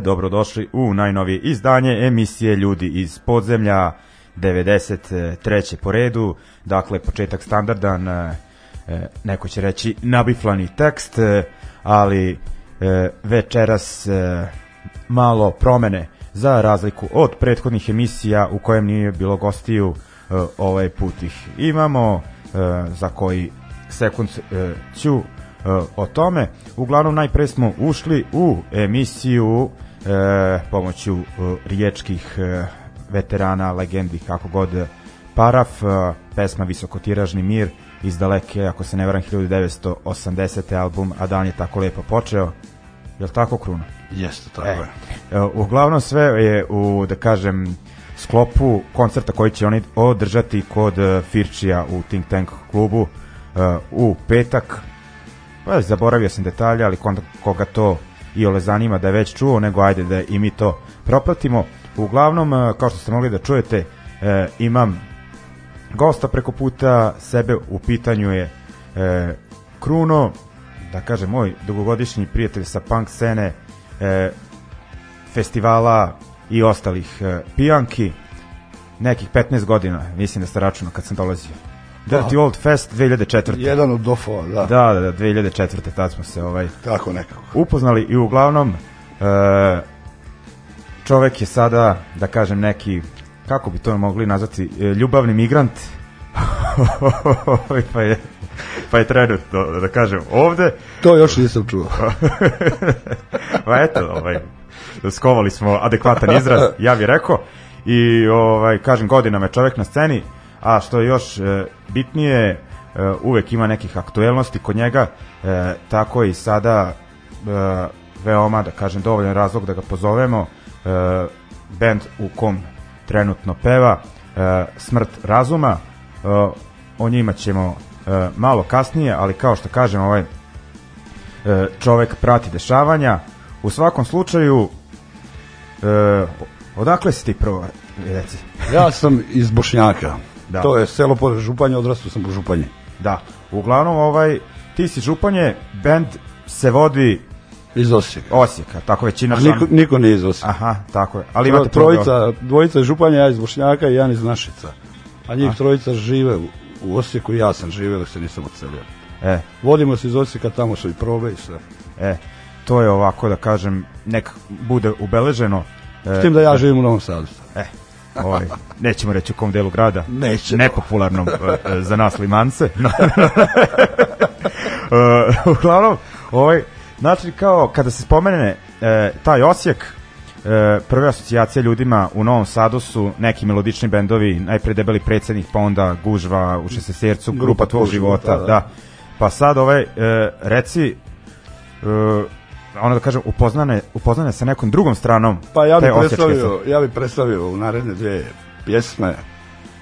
Dobrodošli u najnovije izdanje emisije Ljudi iz podzemlja 93. po redu, dakle početak standardan, e, e, neko će reći nabiflani tekst, e, ali večeras malo promene za razliku od prethodnih emisija u kojem nije bilo gostiju ovaj put ih imamo za koji sekund ću o tome. Uglavnom najpre smo ušli u emisiju e, pomoću e, riječkih e, veterana, legendi, kako god Paraf, e, pesma Visokotiražni mir iz daleke, ako se ne varam, 1980. album, a dan je tako lepo počeo. Je li tako, Kruno? Jeste, tako E, je. e, uglavnom sve je u, da kažem, sklopu koncerta koji će oni održati kod e, Firčija u Think Tank klubu e, u petak. Pa zaboravio sam detalje, ali koga to i ole zanima da je već čuo, nego ajde da i mi to propratimo. Uglavnom, e, kao što ste mogli da čujete, e, imam gosta preko puta, sebe u pitanju je e, Kruno, da kažem, moj dugogodišnji prijatelj sa punk scene, festivala i ostalih pijanki, nekih 15 godina, mislim da ste računao kad sam dolazio. Dirty Old Fest 2004. Jedan od dofova, da. Da, da, da, 2004. tad smo se ovaj Tako nekako. upoznali i uglavnom e, čovek je sada, da kažem, neki, kako bi to mogli nazvati, e, ljubavni migrant, pa je pa je trenutno, da kažem, ovde, To još nisam čuo. pa eto, ovaj, skovali smo adekvatan izraz, ja bih rekao, i ovaj, kažem, godinama je čovek na sceni, a što je još e, bitnije, e, uvek ima nekih aktuelnosti kod njega, e, tako i sada veoma, da kažem, dovoljan razlog da ga pozovemo, band u kom trenutno peva, Smrt razuma, o njima ćemo malo kasnije, ali kao što kažem, ovaj čovek prati dešavanja. U svakom slučaju, Odakle si ti prvo, reci? Ja sam iz Bošnjaka. Da. To je selo pored Županje, odrastao sam po Županji. Da, uglavnom ovaj, ti si Županje, band se vodi Iz Osijeka. Osijeka, tako većina A niko, niko nije iz Osijeka. Aha, tako je. Ali imate trojica, dvojica Županja, ja iz Bošnjaka i jedan iz Našica. A njih trojica žive u, u Osijeku i ja sam živeo dok se nisam odselio. E, Vodimo se iz Osijeka, tamo su i probe i sve. e, to je ovako da kažem, nek bude ubeleženo. E, S tim da ja živim u Novom Sadu. E, ovaj, nećemo reći u kom delu grada. Nećemo. Nepopularnom e, e, za nas limance. E, uglavnom, ovaj, znači kao kada se spomene e, taj Osijek, e, prve asocijacije ljudima u Novom Sadu su neki melodični bendovi, najpre debeli predsednik, pa onda gužva u šestesercu, grupa, Grupa tvog života, života, da. da. Pa sad ovaj, e, reci, e, ono da kažem, upoznane, upoznane sa nekom drugom stranom Pa ja bih predstavio, ja bih predstavio u naredne dvije pjesme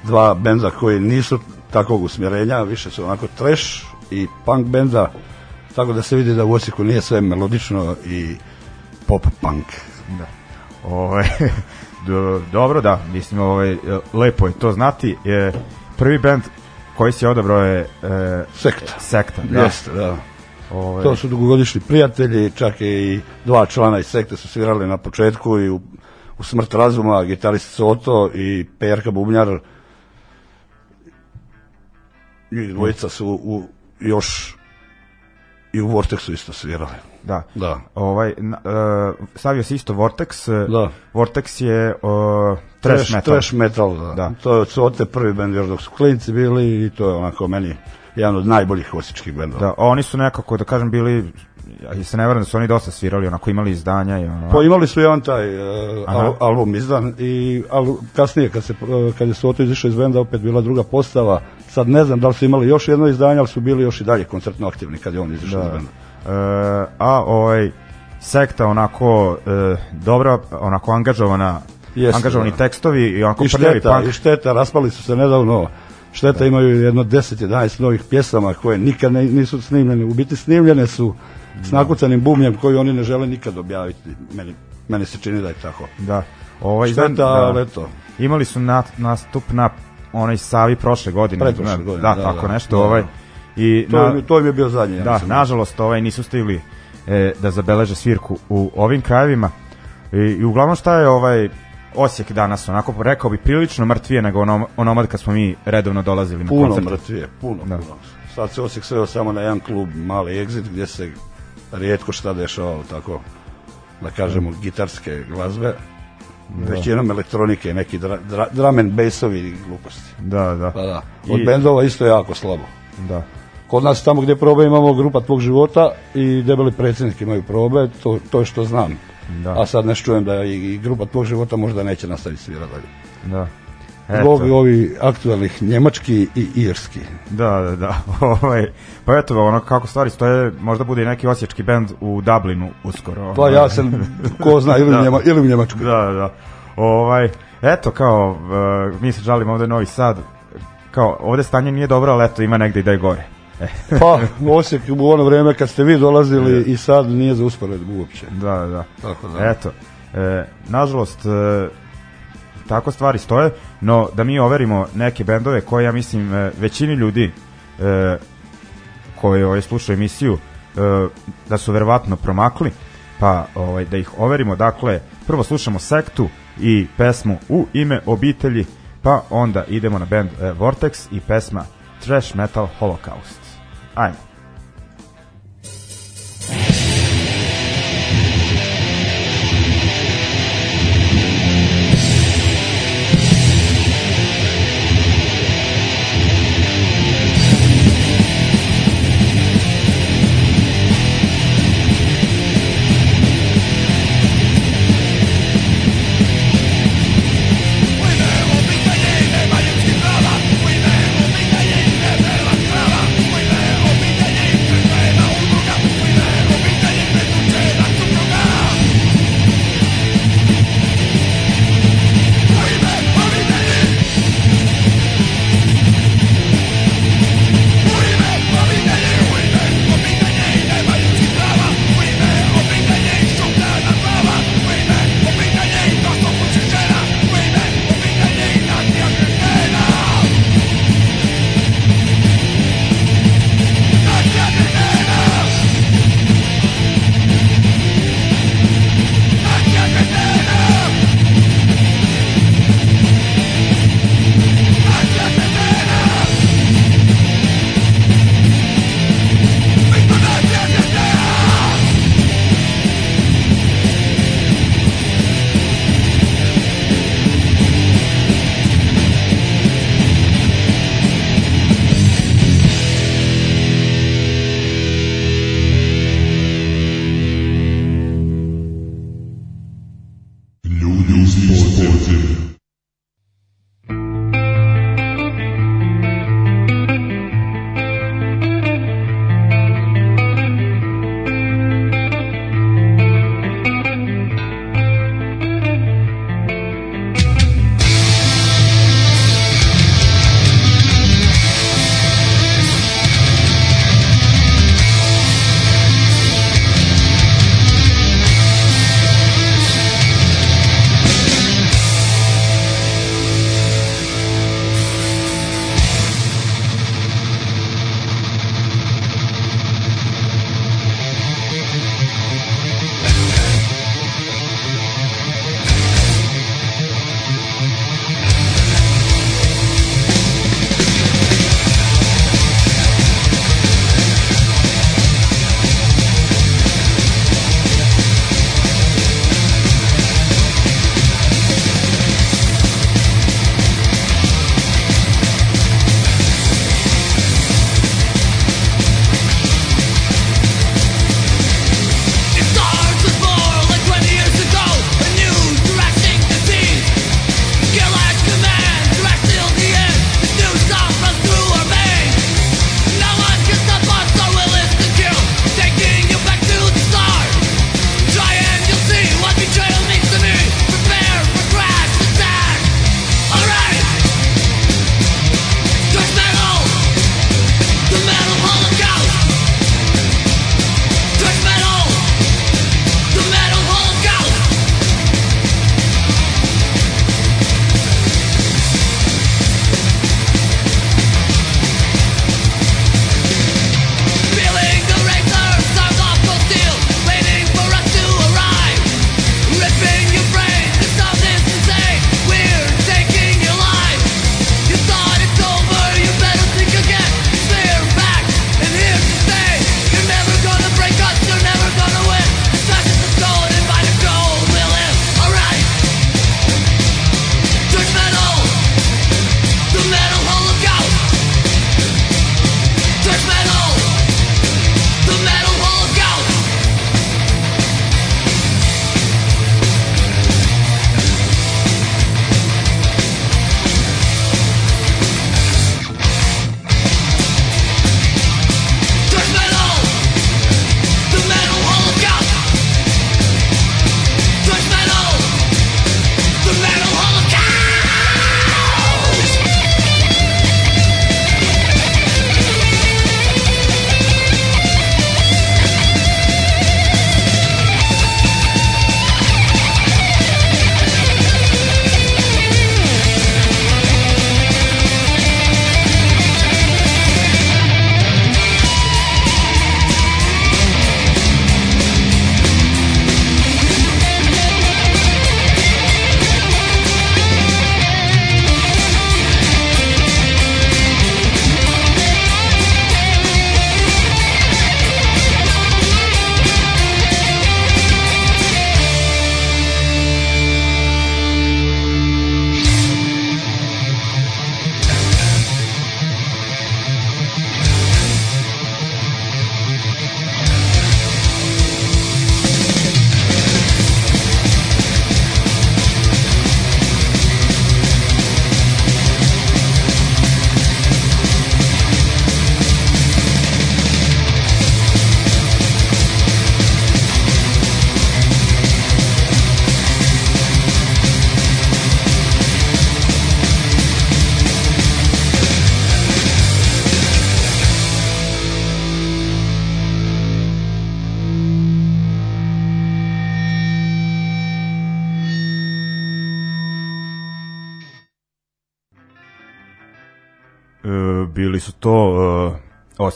dva benda koji nisu takvog usmjerenja, više su onako trash i punk benda, tako da se vidi da u Osijeku nije sve melodično i pop punk. Da. Ovaj do, dobro da, mislim ovaj lepo je to znati. Prvi bend koji si odabrao je e, Sekta. Sekta, da. Jeste, da. Ovaj, To su dugogodišnji prijatelji, čak i dva člana iz sekte su svirali na početku i u, u Smrt razuma, gitarist Soto i Perka Bubnjar. I dvojica su u, još i u Vortexu isto svirali. da. Da. Ovaj na, e, stavio si isto Vortex. e, Da. Vortex je o, trash, Trash, metal. trash metal, da. Da. To je od prvi bend još dok su klinci bili i to je onako meni jedan od najboljih osječkih bendova. Da, oni su nekako da kažem bili ja se ne varam da su oni dosta svirali, onako imali izdanja i ono. Pa imali su jedan taj uh, al, album izdan i al, kasnije kad se uh, kad je Soto izašao iz benda opet bila druga postava. Sad ne znam da li su imali još jedno izdanje, ali su bili još i dalje koncertno aktivni kad je on izašao iz Da. benda. E, a ovaj sekta onako e, dobra, onako angažovana Jeste, angažovani da. tekstovi i onako I prljavi šteta, punk. i šteta, raspali su se nedavno. Šteta imaju jedno 10-11 novih pjesama koje nikad ne, nisu snimljene. U biti snimljene su s nakucanim bumljem koji oni ne žele nikad objaviti. Meni, meni se čini da je tako. Da. Ovaj Šteta, izdan- ali eto. Imali su na, nastup na onaj Savi prošle godine. Pretprošle Da, godine, Da, da, tako da. nešto. Da, ovaj, da. I To, na, im, to im je bio zadnji. ja da, mislim. nažalost ovaj nisu stigli e, da zabeleže svirku u ovim krajevima. I, i uglavnom šta je ovaj Osijek danas, onako rekao bi prilično mrtvije nego onom, onomad kad smo mi redovno dolazili na Puno koncerte. mrtvije, puno, Da. puno. Sad se Osijek sveo samo na jedan klub, mali exit, gdje se rijetko šta dešava, tako da kažemo, gitarske glazbe. Većinom elektronike, neki dra, dra, drum and bassovi i gluposti. Da, da. Pa da. Od I- bendova isto jako slabo. Da. Kod nas tamo gdje probe imamo grupa tvog života i debeli predsjednik imaju probe, to, to je što znam. Da. A sad ne čujem da i, i grupa tvog života možda neće nastaviti svirati dalje. Da. Zbog Eto. ovi aktualnih njemački i irski. Da, da, da. Ovaj, pa eto, ono kako stvari stoje, možda bude i neki osječki bend u Dublinu uskoro. Pa ja sam, ko zna, ili, Da. Njema, ili u Njemačkoj. Da, da, da. Ovaj, eto, kao, uh, mi se žalimo ovde Novi Sad, kao, ovde stanje nije dobro, ali eto, ima negde i da je gore. Pa, Osijek u ono vrijeme kad ste vi dolazili i sad nije za usporedbu uopće. da, da, da. Tako da. Eto, e, nažalost, e, tako stvari stoje, no da mi overimo neke bendove koje, ja mislim, e, većini ljudi e, koji ovaj, slušaju emisiju, e, da su verovatno promakli, pa ovaj, da ih overimo. Dakle, prvo slušamo Sektu i pesmu U ime obitelji, pa onda idemo na band e, Vortex i pesma Trash Metal Holocaust. Ajmo. Obitelji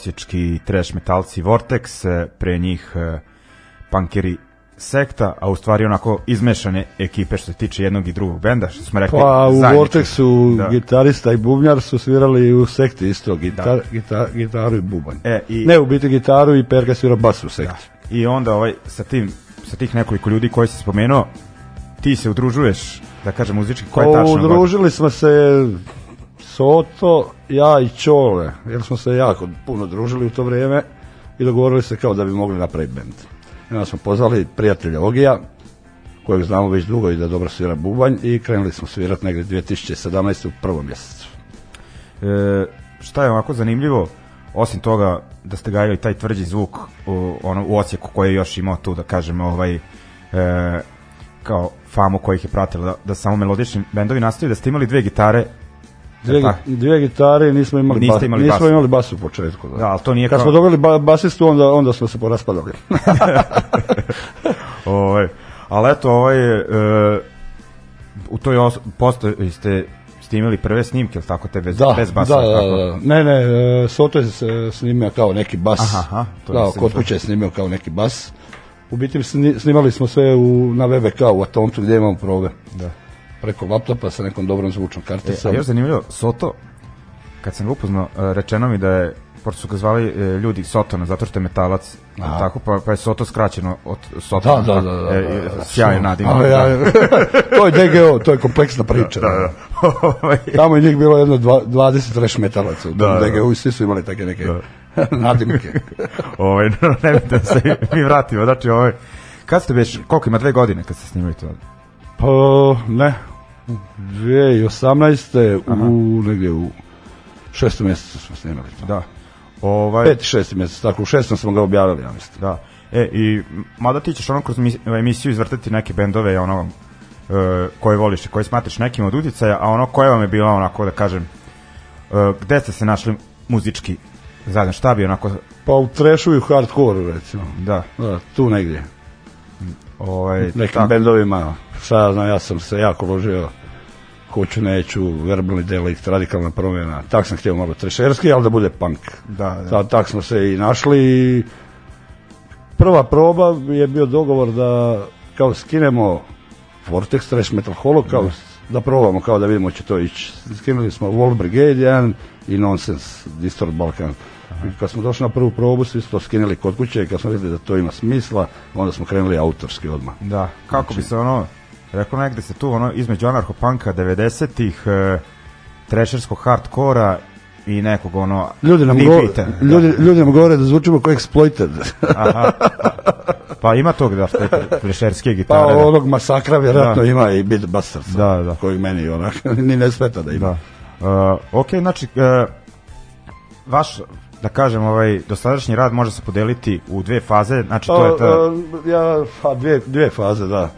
osječki trash metalci Vortex, e, pre njih e, punkeri sekta, a u stvari onako izmešane ekipe što se tiče jednog i drugog benda, što smo rekli. Pa u zajednički. Vortexu Da. gitarista i bubnjar su svirali u sekti isto, gitar, gita, gitaru i bubanj. E, i- Ne, u biti gitaru i Perka svirao bas u sekti. I onda ovaj, sa, tim, sa tih nekoliko ljudi koji si spomenuo, ti se udružuješ, da kažem muzički, koja je Pa, godina? udružili smo se Soto, ja i Čole, jer smo se jako puno družili u to vrijeme i dogovorili se kao da bi mogli napraviti bend. I onda smo pozvali prijatelja Ogija, kojeg znamo već dugo i da dobro svira bubanj i krenuli smo svirati negdje 2017. u prvom mjesecu. E, šta je ovako zanimljivo, osim toga da ste gajali taj tvrđi zvuk u, ono, u Osijeku koji je još imao tu, da kažem, ovaj, e, kao famu kojih je pratila, da, da samo melodični bendovi nastaju, da ste imali dve gitare, Dvije, tako? dvije gitare, nismo imali, Niste bas, imali nismo bas. imali bas u početku. Da. da, ali to nije Kad kao... smo dobili ba, basistu, onda, onda smo se poraspadali. Ovaj, ali eto, ovaj, e, u toj os, postoji ste, ste imali prve snimke, ili tako, te bez, Da, bez basa? da, da, kako? da. Ne, ne, e, Soto je se snimio kao neki bas. Aha, aha, to da, kod kuće je snimio kao neki bas. U biti sni- snimali smo sve u, na VBK u Atontu gdje imamo probe. Da. Preko laptopa sa nekom dobrom zvučnom E, a karticom. još zanimljivo, Soto, kad sam ga upoznao, e, rečeno mi da je, pošto su ga zvali e, ljudi Sotona, zato što je metalac, Aha. tako, pa, pa je Soto skraćeno od Sotona. Da, da, da. da, E, da, da. sjajan nadimak. A, ja, to je DGO, to je kompleksna priča. Da, da. Ovaj, Tamo je njih bilo jedno dva, 20 trash metalaca u Da, da. DGO i svi su imali take neke nadimke. ovaj, ne da se mi vratimo, znači, ovaj, kad ste već, koliko ima dve godine kad ste snimali to? Pa ne, 2018. u negdje u šestom mjesecu smo snimali to. Da. Ovaj, Peti, šesti mjesec, tako u šestom smo ga objavili, ja mislim. Da. E, i mada ti ćeš ono kroz mis- emisiju izvrtati neke bendove, ono, e, koje voliš i koje smatraš nekim od uticaja, a ono koje vam je bila onako, da kažem, e, gde ste se našli muzički zajedno, šta bi onako, Pa u trashu i u hardcore recimo. da, Da, tu negdje. Ovaj, Nekim tako, bendovima, šta ja znam, ja sam se jako ložio hoću, neću, verbalni delikt, radikalna promjena. Tak sam htio malo trešerski, ali da bude punk. Da, da. Ta- tak smo se i našli i prva proba je bio dogovor da kao skinemo Vortex Trash Metal Holocaust, da probamo kao da vidimo će to ići. Skinuli smo Wall Brigade jedan i Nonsense, Distort Balkan. I kad smo došli na prvu probu, svi su to skinuli kod kuće i kad smo vidjeli da to ima smisla, onda smo krenuli autorski odmah. da, kako bi se ono, rekao negde se tu, ono, između anarcho-punka 90-ih, e, trešerskog hardkora i nekog, ono, Ljudi nam, go, da. ljudi, ljudi nam govore da zvučimo kao exploited. Aha, pa, pa ima tog da ste trešerske Pa gitare. da. onog masakra vjerojatno Da. ima i Beat Busters. Da, da. Koji meni onak, ni ne smeta da ima. Da. Uh, ok, znači, uh, vaš, da kažem, ovaj dosadašnji rad može se podeliti u dve faze, znači to je ta... A, a, ja, a dvije, dvije faze, da.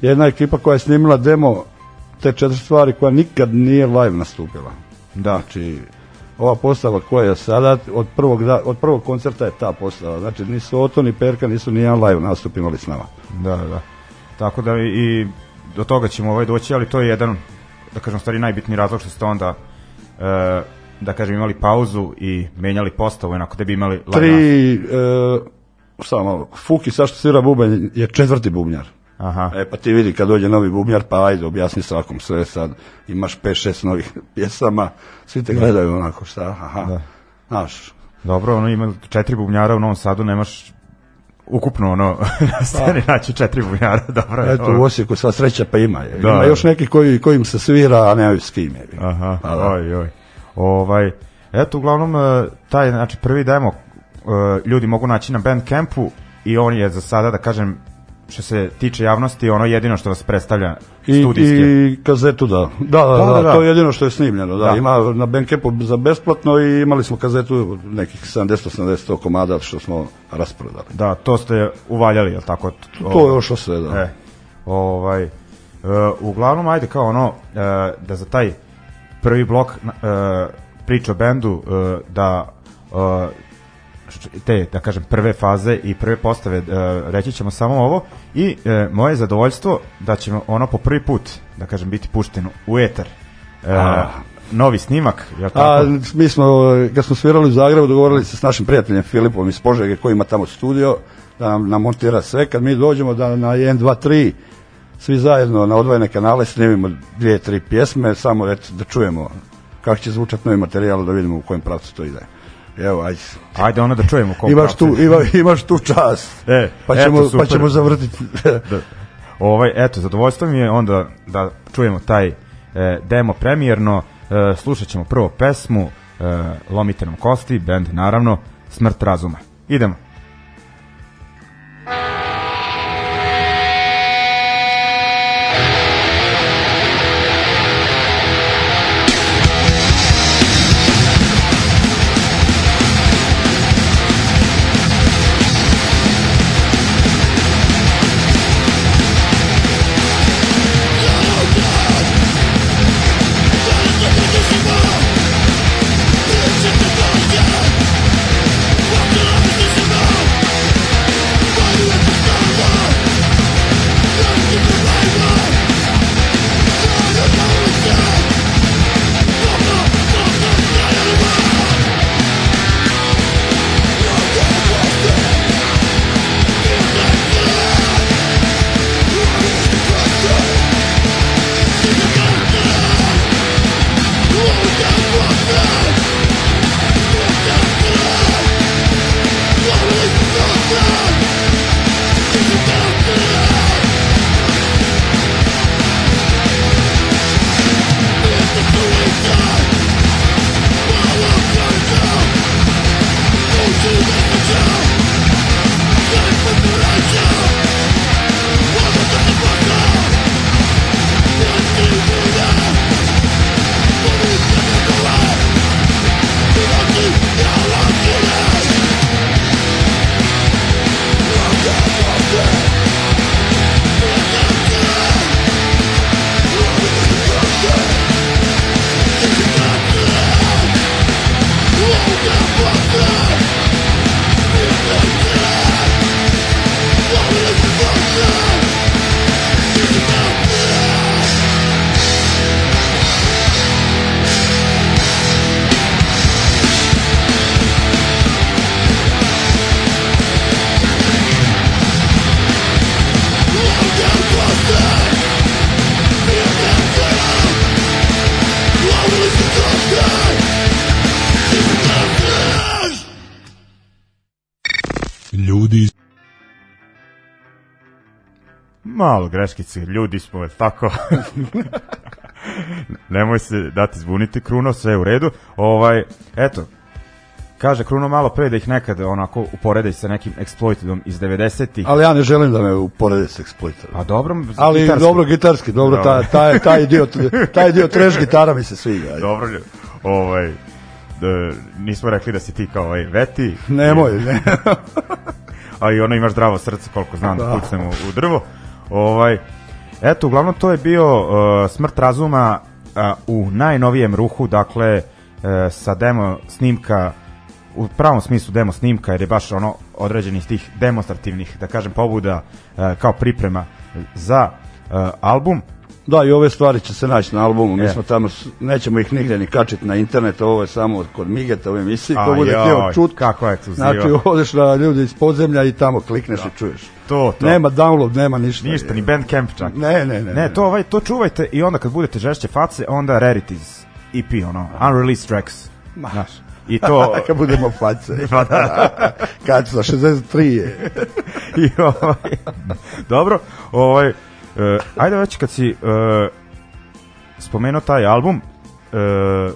Jedna ekipa koja je snimila demo te četiri stvari koja nikad nije live nastupila. Da, Znači, ova postava koja je sada, od prvog, da, od prvog koncerta je ta postava. Znači, ni Soto, ni Perka nisu ni jedan live nastup imali s nama. da, da. Tako da i, do toga ćemo ovaj doći, ali to je jedan, da kažem, u stvari najbitniji razlog što ste onda, uh, da kažem, imali pauzu i menjali postavu, onako da bi imali. Tri, e, samo malo, Fuki, sa što svira bubanj, je četvrti bubnjar. Aha, E pa ti vidi kad dođe novi bubnjar, pa ajde objasni svakom sve sad, imaš 5-6 novih pjesama, svi te gledaju onako šta, aha, Da. znaš, dobro, ono ima četiri bubnjara u Novom Sadu, nemaš ukupno ono na sceni naći četiri bubnjara, dobro je. eto u Osijeku sva sreća pa ima, je. Da. ima još neki koji, kojim se svira, a nemaju s kim je. Aha, Pa da. oj, oj. Ovaj, eto, uglavnom, e, taj, znači, prvi demo e, ljudi mogu naći na Bandcampu i on je za sada, da kažem, što se tiče javnosti, ono jedino što vas predstavlja I, studijski. I kazetu da. Da, da, da, Da, da, da. to je jedino što je snimljeno. Da. Da. Ima na Bandcampu za besplatno i imali smo kazetu nekih 70-80 komada što smo rasprodali. Da, to ste uvaljali, jel tako? To je još sve, da. E, ovaj, e, uglavnom, ajde kao ono, e, da za taj prvi blok e, priča o bendu, e, da š- te, da kažem, prve faze i prve postave, e, reći ćemo samo ovo i e, moje zadovoljstvo da ćemo ono po prvi put, da kažem, biti pušteno u eter. E, A. novi snimak, je li A tako? mi smo, kad smo svirali u Zagrebu, dogovorili se s našim prijateljem Filipom iz Požege koji ima tamo studio, da nam namontira sve. Kad mi dođemo da na 1, 2, 3 svi zajedno na odvojene kanale snimimo dvije, tri pjesme, samo eto, da čujemo kako će zvučati novi materijal, da vidimo u kojem pravcu to ide. Evo, ajde. Ajde ono da čujemo u kom Imaš tu, ima, imaš tu čast. E, pa eto, ćemo, pa super. ćemo zavrtiti. Da. Ovaj, eto, zadovoljstvo mi je onda da čujemo taj e, demo premijerno. E, slušat ćemo prvo pesmu e, Lomite nam kosti, band naravno, Smrt razuma. Idemo. Malo greškice, ljudi smo, tako? Nemoj se dati zbuniti, Kruno, sve je u redu. Ovaj, eto, kaže Kruno malo pre da ih nekad onako uporede sa nekim exploitedom iz 90-ih. Ali ja ne želim da me uporede s Exploiterom. A dobro, Ali gitarski. dobro gitarski, dobro, Dobro. taj, taj, taj, dio, taj dio trash gitara mi se sviđa. ajde. Dobro, ovaj, da, nismo rekli da si ti kao ovaj, veti. Nemoj, ne. a i ono ima zdravo srce koliko znam da, Da. pucnemo u drvo. Ovaj, eto, uglavnom to je bio uh, smrt razuma uh, u najnovijem ruhu, dakle uh, sa demo snimka u pravom smislu demo snimka jer je baš ono određeni iz tih demonstrativnih da kažem pobuda uh, kao priprema za uh, album Da, i ove stvari će se naći na albumu. Mi Je. smo tamo, nećemo ih nigde ni kačiti na internet, ovo je samo kod Migeta u emisiji, ko bude htio čut. kakva ekskluziva. Znači, odeš na ljudi iz podzemlja i tamo klikneš i čuješ. to, to. Nema download, nema ništa. ništa, ni Bandcamp čak. Ne, ne, ne. Ne, to ovaj to čuvajte i onda kad budete žešće face, onda Rarities EP ono, unreleased tracks. Znaš. I to Kad budemo face. Pa da. Kad sa 63 je. i ovaj, dobro, ovaj uh, ajde već kad si uh, spomenuo taj album uh,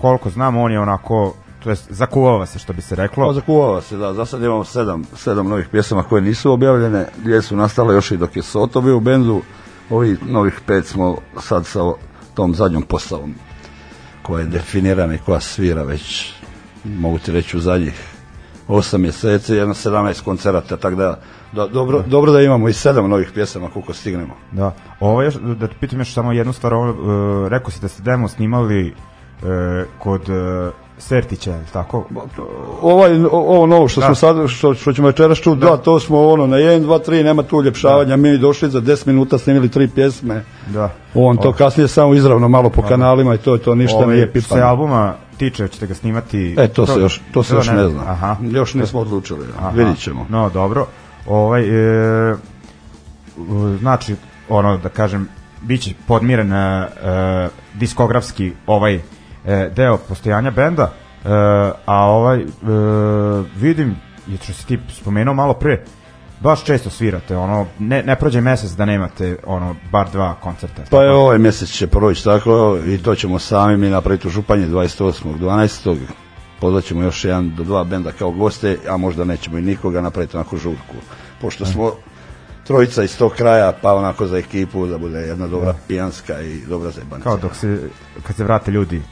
koliko znam on je onako to jest zakuvava se što bi se reklo Ozakuvava se, da. Za sad imamo sedam, sedam novih pjesama koje nisu objavljene. Dvije su nastale još i dok je Soto bio u bendu. Ovi novih pet smo sad sa tom zadnjom postavom koja je definirana i koja svira već mogu ti reći u zadnjih 8 mjeseci, jedno 17 koncerata, tako da, da dobro, dobro da imamo i sedam novih pjesama koliko stignemo. Da, ovo još, da te pitam još samo jednu stvar, ovo, uh, rekao si da ste demo snimali e, kod e, Sertića, tako? Ovaj, ovo novo što Da. smo sad, što, što ćemo večeras čuti, da. to smo ono, na 1, 2, 3, nema tu uljepšavanja, mi došli za 10 minuta, snimili tri pjesme, Da. on to kasnije samo izravno malo po kanalima i to je to, ništa Ovaj, nije Što se pipano. albuma tiče, ćete ga snimati? E, to se još, to se još ne zna. Aha. Još nismo odlučili, Aha. vidit ćemo. No, dobro ovaj, e, znači, ono da kažem, biće podmiren e, diskografski ovaj e, deo postojanja benda, e, a ovaj e, vidim, je što si ti spomenuo malo pre, baš često svirate, ono, ne, ne prođe mesec da nemate, ono, bar dva koncerta. Pa je da- ovaj mesec će proći tako i to ćemo sami mi napraviti u Županji 28. 12 pozvaćemo još jedan do dva benda kao goste, a možda nećemo i nikoga napraviti onako žurku. Pošto smo trojica iz tog kraja, pa onako za ekipu da bude jedna dobra da. pijanska i dobra zajbanica. Kao dok se, kad se vrate ljudi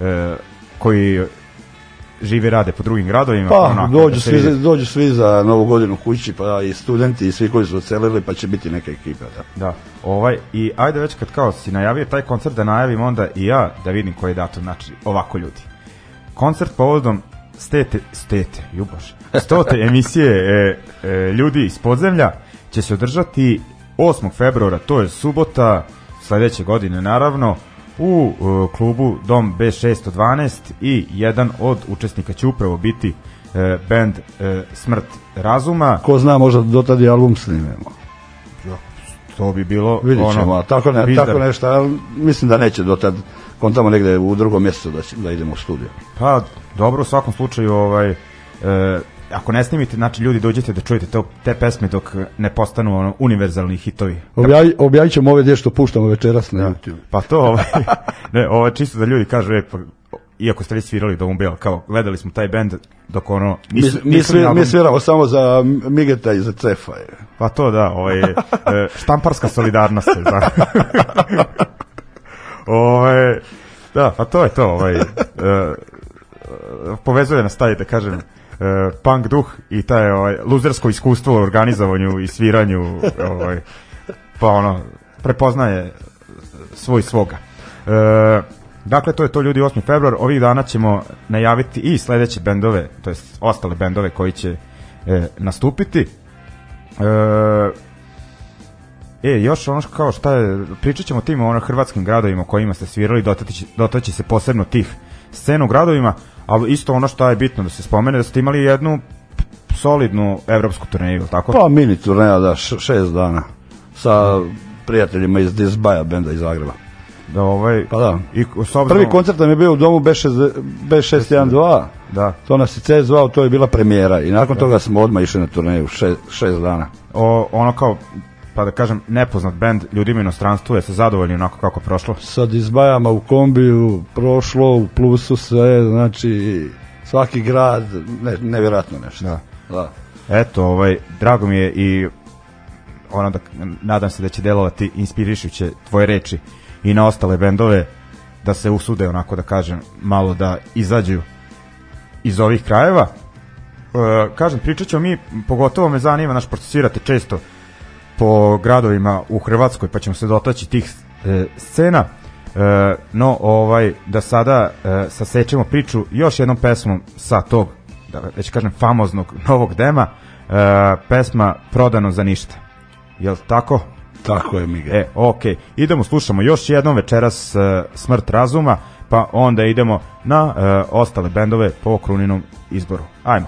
e, koji žive rade po drugim gradovima. Pa, onako, dođu, da svi, vidi. dođu svi za novu godinu kući, pa i studenti i svi koji su ocelili, pa će biti neka ekipa. Da. da. Ovaj, I ajde već kad kao si najavio taj koncert da najavim onda i ja da vidim koji je datum, znači ovako ljudi. Koncert povodom stete, stete, juboš, stote emisije e, e, ljudi iz podzemlja će se održati 8. februara, to je subota, sledeće godine naravno, u e, klubu Dom B612 i jedan od učesnika će upravo biti e, band e, Smrt Razuma. Ko zna, možda do tad i album snimemo. To bi bilo Vidjet ćemo, ono, tako, ne, bizar. tako nešto, mislim da neće do tad, kontamo negde u drugom mjesecu da, će- da idemo u studio. Pa, dobro, u svakom slučaju, ovaj, e, ako ne snimite, znači ljudi dođete da čujete to, te pesme dok ne postanu ono, univerzalni hitovi. Objavit, objavit ćemo ove dje što puštamo večeras na YouTube. Pa to, ovaj, ne, ovo je čisto da ljudi kažu, e, pa, iako ste vi svirali Dom Bell, kao, gledali smo taj bend dok ono... Mi, mi, album- mi sviramo samo za Migeta i za Cefa. je. Pa to da, ovaj, e, štamparska solidarnost. da. ovaj, da, pa to je to. Ovaj, e, povezuje nas taj, da kažem, e, punk duh i taj ovaj, luzersko iskustvo u organizovanju i sviranju, ovaj, pa ono, prepoznaje svoj svoga. E, dakle, to je to ljudi 8. februar. Ovih dana ćemo najaviti i sledeće bendove, to jest ostale bendove koji će e, nastupiti. E, E, još ono kao šta je, pričat ćemo o tim ono, hrvatskim gradovima u kojima ste svirali, dotaći, se posebno tih scena u gradovima, ali isto ono što je bitno da se spomene, da ste imali jednu solidnu evropsku turneju, tako? Pa mini turneja, da, šest dana. Sa prijateljima iz Disbaja benda iz Zagreba. Da, ovaj, Pa da. I s obzirom, Prvi koncert nam je bio u domu B6, B612, Da, to nas je C zvao, to je bila premijera i nakon toga smo odmah išli na turneju, šest, šest dana. o, ono kao, pa da kažem, nepoznat band ljudima u inostranstvu, je se zadovoljni onako kako prošlo? Sa Disbajama u kombiju, prošlo u plusu sve, znači svaki grad, ne, nevjerojatno nešto. Da. da. Eto, ovaj, drago mi je i ono da, nadam se da će delovati inspirišuće tvoje reči i na ostale bendove da se usude onako da kažem malo da izađu iz ovih krajeva. E, kažem, pričat ćemo mi, pogotovo me zanima, naš pošto svirate često po gradovima u Hrvatskoj, pa ćemo se dotaći tih e, scena. E, no, ovaj, da sada e, sasečemo priču još jednom pesmom sa tog, da već kažem, famoznog novog dema, e, pesma Prodano za ništa. Jel tako? Tako je, Miguel. E, okej. Idemo, slušamo još jednom večeras e, Smrt razuma, pa onda idemo na e, ostale bendove po kruninom izboru. Ajmo.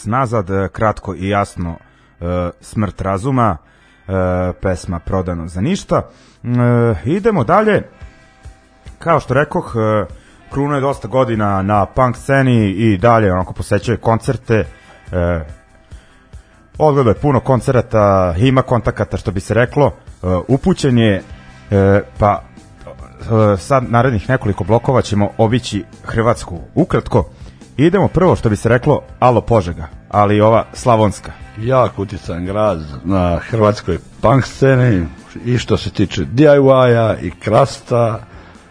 Nas nazad, e, kratko i jasno e, Smrt razuma, e, pesma Prodano za ništa. Idemo dalje, kao što rekoh, Kruno je dosta godina na punk sceni i dalje onako posećuje koncerte, odgleda je puno koncerata, ima kontakata što bi se reklo, upućen je, pa sad narednih nekoliko blokova ćemo obići Hrvatsku ukratko. Idemo prvo što bi se reklo Alo Požega, ali ova Slavonska. jak utican grad na hrvatskoj punk sceni i što se tiče DIY-a i krasta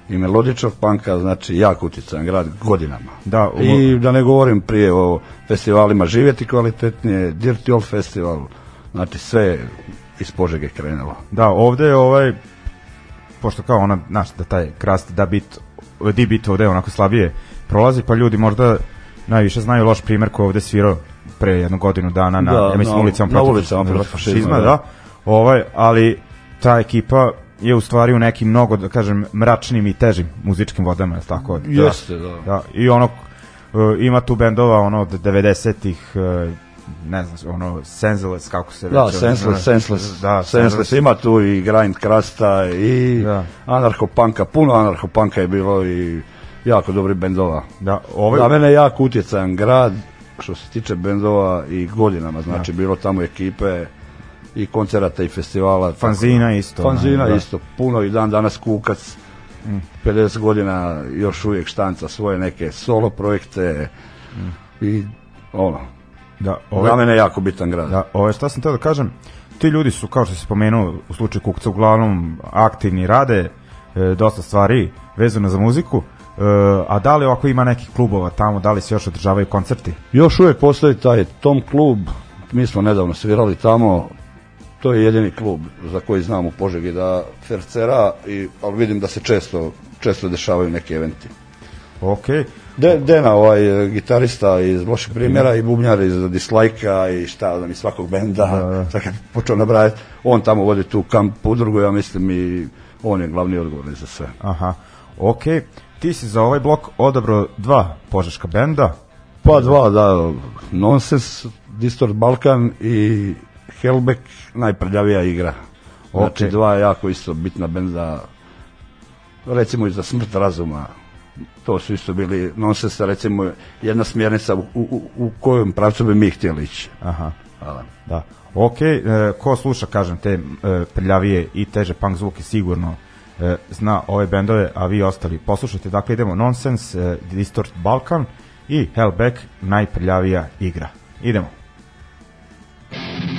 i melodičnog panka, znači jak utican grad godinama. Da, u- I da ne govorim prije o festivalima Živjeti kvalitetnije, Dirty Old Festival, znači sve iz Požege krenulo. Da, ovde je ovaj pošto kao ona, znaš, da taj krast da bit, di bit ovde onako slabije prolazi, pa ljudi možda najviše znaju loš primer koji je ovde svirao pre jednu godinu dana na, Da, ja mislim, na- ulicama na protiv, ulicama protiv fašizma, da. da. Ovaj, ali ta ekipa je u stvari u nekim mnogo, da kažem, mračnim i težim muzičkim vodama, je tako? Da. Jeste, da. Da, i ono, e, ima tu bendova ono od 90-ih, e, ne znam, ono, Senseless, kako se Da, već... senseless, senseless, Da, senseless, ima tu i grind krasta i Da. anarchopanka, puno anarchopanka je bilo i jako dobri bendova. Da, ovaj, Za mene je jako utjecajan grad što se tiče bendova i godinama, znači bilo tamo ekipe i koncerata i festivala. tako Fanzina da. isto, Fanzina da. isto, puno i dan danas Kukac, 50 godina još uvijek štanca svoje neke solo projekte i ono, da, za ovaj, mene je jako bitan grad. Da, ove, šta sam teo da kažem, ti ljudi su, kao što si spomenuo, u slučaju Kukca, uglavnom aktivni, rade e, dosta stvari vezano za muziku, e, a da li ovako ima nekih klubova tamo, da li se još održavaju koncerti? Još uvijek postoji taj Tom klub, mi smo nedavno svirali tamo, to je jedini klub za koji znam u Požegi da fercera, i, ali vidim da se često, često dešavaju neki eventi. Ok, De, Dena, ovaj gitarista iz loših primjera i bubnjar iz Dislajka i šta znam iz svakog benda, Da, da. kad počeo nabrajati, on tamo vodi tu kamp udrugu, ja mislim i on je glavni odgovorni za sve. aha, ok, ti si za ovaj blok odabrao dva požeška benda, Pa dva, da, Nonsense, Distort Balkan i Hellback, najprljavija igra. Znači Ok. dva jako isto bitna benda, recimo i za smrt razuma, to su isto bili Nonsense, recimo jedna smjernica u, u, u kojem pravcu bi mi htjeli ići. aha, Hvala. da, ok, e, ko sluša, kažem, te e, prljavije i teže punk zvuke sigurno zna ove bendove, a vi ostali poslušajte, dakle idemo Nonsense, e, Distort Balkan i Hellback, najprljavija igra. Idemo. Ljudi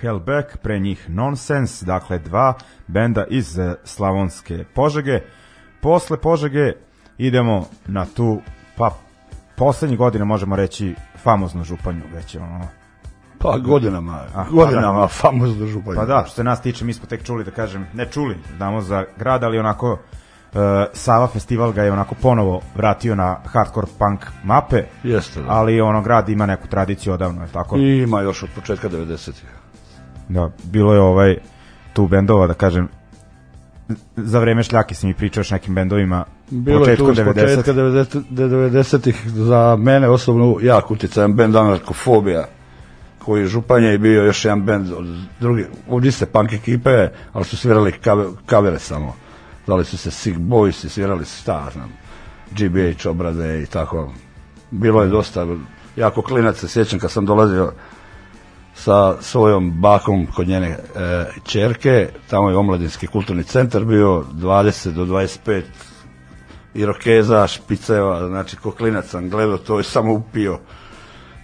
Hellback, pre njih Nonsense, dakle dva benda iz e, Slavonske Požege. Posle Požege idemo na tu, pa poslednjih godina možemo reći famoznu županju, već je ono Pa godinama, Ah, godinama famozno županje. Pa da, što se nas tiče, mi smo tek čuli da kažem, ne čuli, znamo za grad, ali onako uh, Sava festival ga je onako ponovo vratio na hardcore punk mape, Jeste, da. ali ono grad ima neku tradiciju odavno, je tako? I ima još od početka 90-ih. Da, bilo je ovaj tu bendova, da kažem, za vreme šljake si mi pričao još nekim bendovima Bilo je tu s početka 90 90-ih za mene osobno jak utjecajan bend Anarkofobija koji je županje i bio još jedan bend od drugi, od iste punk ekipe, ali su svirali kave, kavere samo. Zvali su se Sick Boys i svirali su šta, ja znam, GBH obrade i tako. Bilo je dosta, jako klinac se sjećam kad sam dolazio sa svojom bakom kod njene e, čerke, tamo je omladinski kulturni centar bio 20 do 25 irokeza, špiceva, znači ko klinac sam gledao to i samo upio.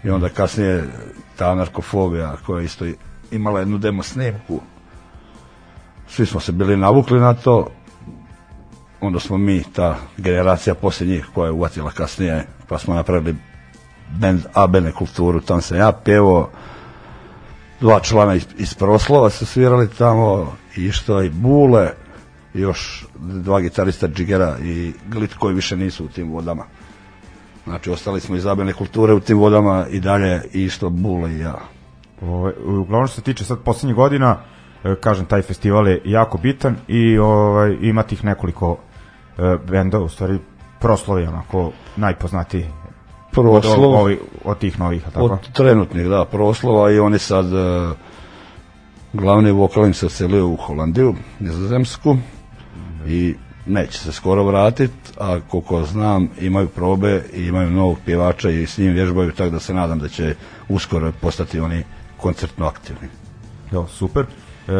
I onda kasnije ta narkofobija koja je isto imala jednu demo snimku. Svi smo se bili navukli na to. Onda smo mi, ta generacija poslije njih koja je uvatila kasnije pa smo napravili band Abene kulturu, tam sam ja pjevao dva člana iz, iz proslova su svirali tamo i što i Bule još dva gitarista Džigera i Glit koji više nisu u tim vodama. Znači ostali smo iz Abene kulture u tim vodama i dalje i isto Bule i ja. Ovaj, uglavnom što se tiče sad poslednjih godina, e, kažem, taj festival je jako bitan i ovaj, ima tih nekoliko e, benda, u stvari proslov je onako najpoznatiji od, Proslov ovi, od tih novih, tako? od trenutnih da proslova i oni sad e, glavni vokalin se selio u Holandiju nizozemsku i neće se skoro vratiti a koliko znam imaju probe i imaju novog pjevača i s njim vježbaju tako da se nadam da će uskoro postati oni koncertno aktivni Jo, super. E,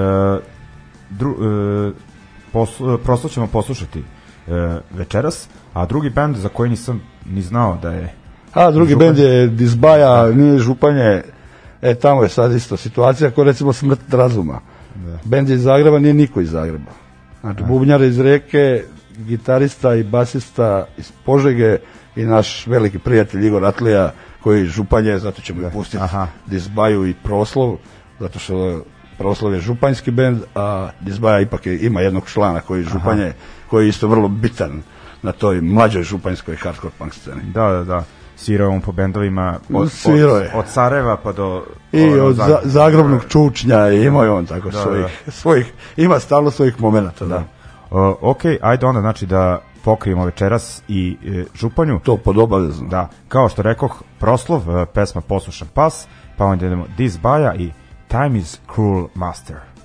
dru, e, pos, prosto ćemo poslušati e, večeras, a drugi band za koji nisam ni znao da je A drugi Župan. bend je Dizbaja, nije Županje, e tamo je sad isto situacija kao recimo Smrt razuma. Da. Bend je iz Zagreba, nije niko iz Zagreba. Znači bubnjar iz Reke, gitarista i basista iz Požege i naš veliki prijatelj Igor Atlija koji je Županje, zato ćemo da. pustiti Aha. Dizbaju i Proslov, zato što Proslov je županjski bend, a Dizbaja ipak je, ima jednog člana koji je Županje, koji je isto vrlo bitan na toj mlađoj županjskoj hardcore punk sceni. Da, da, da. Svirao on po bendovima od, Svirao od, je. od Sarajeva pa do... I ono, od za, zagrobnog čučnja i imao je on tako Da, svojih, svojih, ima stalno svojih momenata, da. Uh, ok, ajde onda znači da pokrijemo večeras i e, Županju. To pod obavezno. Da, kao što rekoh, proslov, e, pesma Poslušan pas, pa onda idemo This Baja i Time is Cruel Master.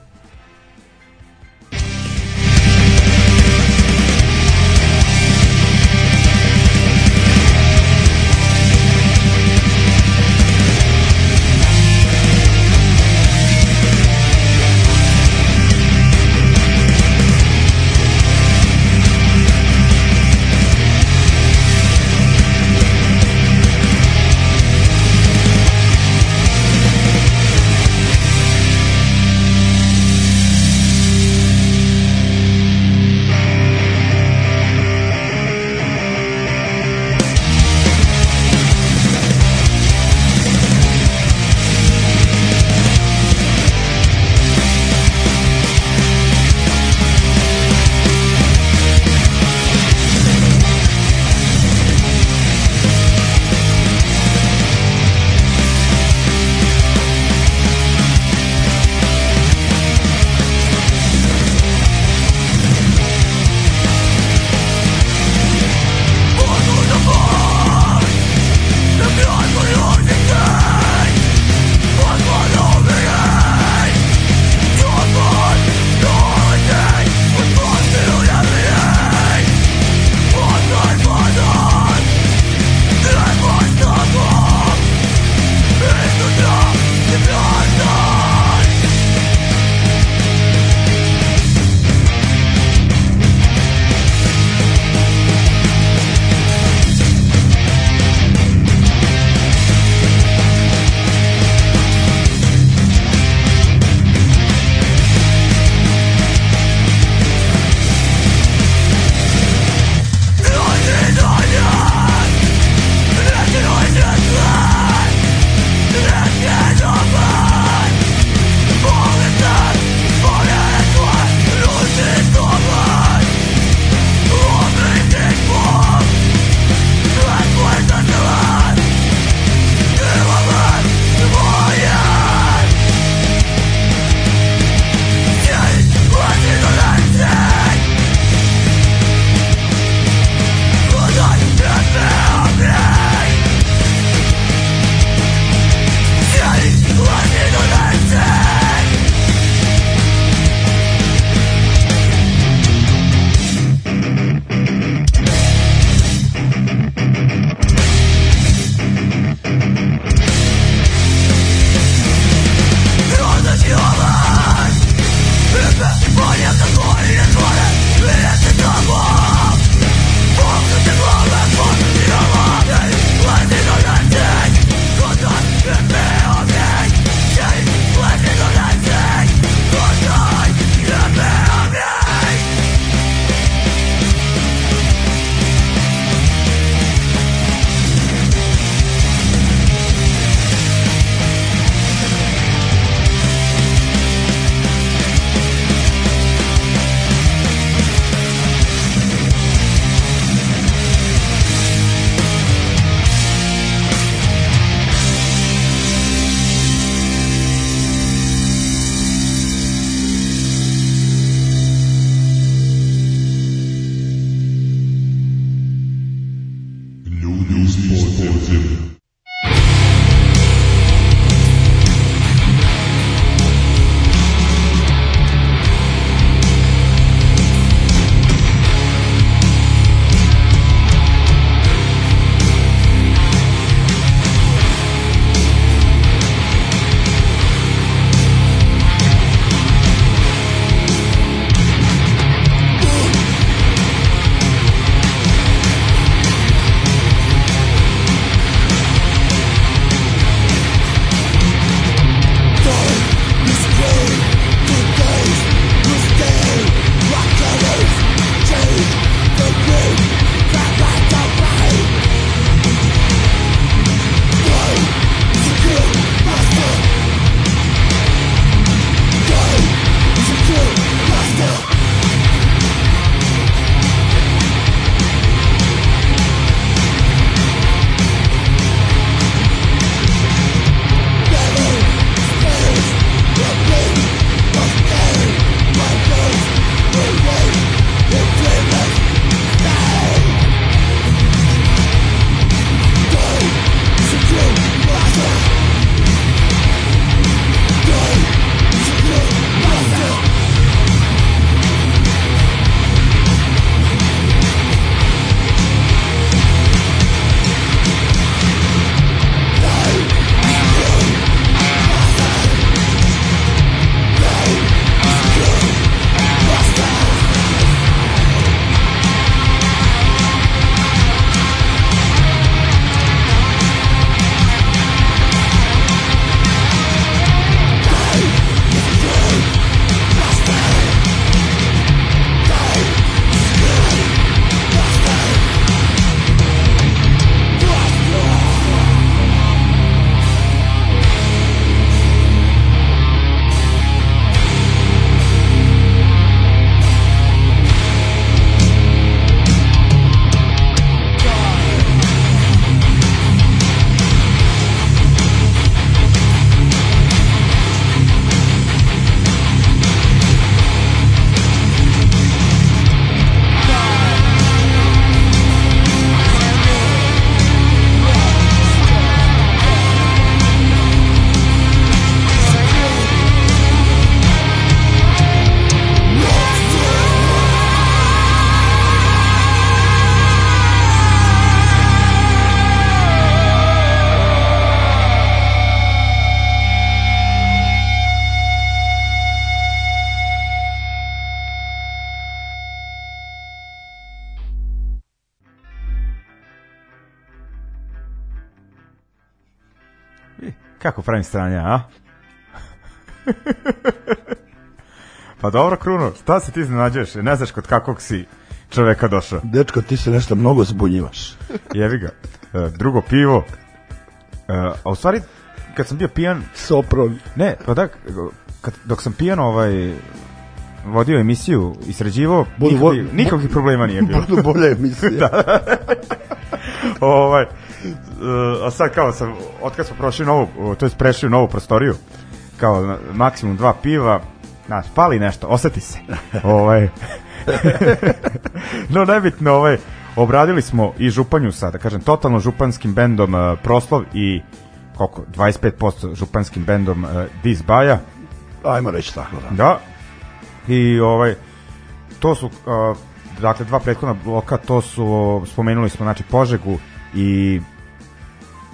Pravim stranja, a? pa dobro, Kruno, šta se ti iznenađuješ? Ne znaš kod kakvog si čoveka došao. Dečko, ti se nešto mnogo zbunjivaš. Jevi ga. E, drugo pivo. E, a u stvari, kad sam bio pijan, Sopron. ne, pa da, kad, dok sam pijan ovaj, vodio emisiju i sređivao, Budu nikakvih, nikakvih problema nije bilo. Budu bolje emisije. da. ovaj, a sad kao sam, otkad smo prošli novu, to je prešli u novu prostoriju, kao maksimum dva piva, znaš, pali nešto, oseti se. ovaj, no, nebitno, ovaj, obradili smo i županju sa, da kažem, totalno županskim bendom uh, Proslov i koliko, 25% županskim bendom uh, Diz Baja. Ajmo reći tako da. Da. I ovaj to su uh, dakle dva prethodna bloka, to su spomenuli smo znači Požegu i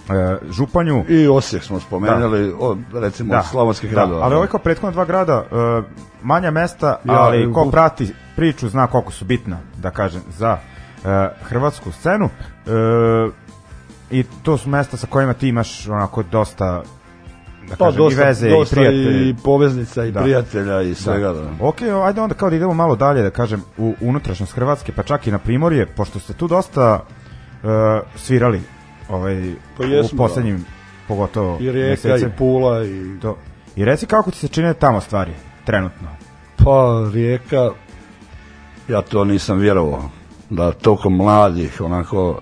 uh, Županju. I Osijek smo spomenuli, od, recimo od slavonskih gradova. Da, ali ovaj kao prethodna dva grada, uh, manja mesta, Ja, ali ko u- prati priču zna koliko su bitna, da kažem, za uh, hrvatsku scenu. Uh, I to su mesta sa kojima ti imaš onako dosta da pa, kažem, dosta, i veze dosta i prijatelje. i poveznica i Da. prijatelja i svega. Da. Ok, ajde onda kao da idemo malo dalje, da kažem, u unutrašnjost Hrvatske, pa čak i na Primorje, pošto ste tu dosta uh, svirali ovaj, Pa u jesmo, poslednjim, pogotovo I Rijeka i Pula i... To. I reci kako ti se čine tamo stvari, trenutno. Pa Rijeka, ja to nisam vjerovao. Da toliko mladih, onako,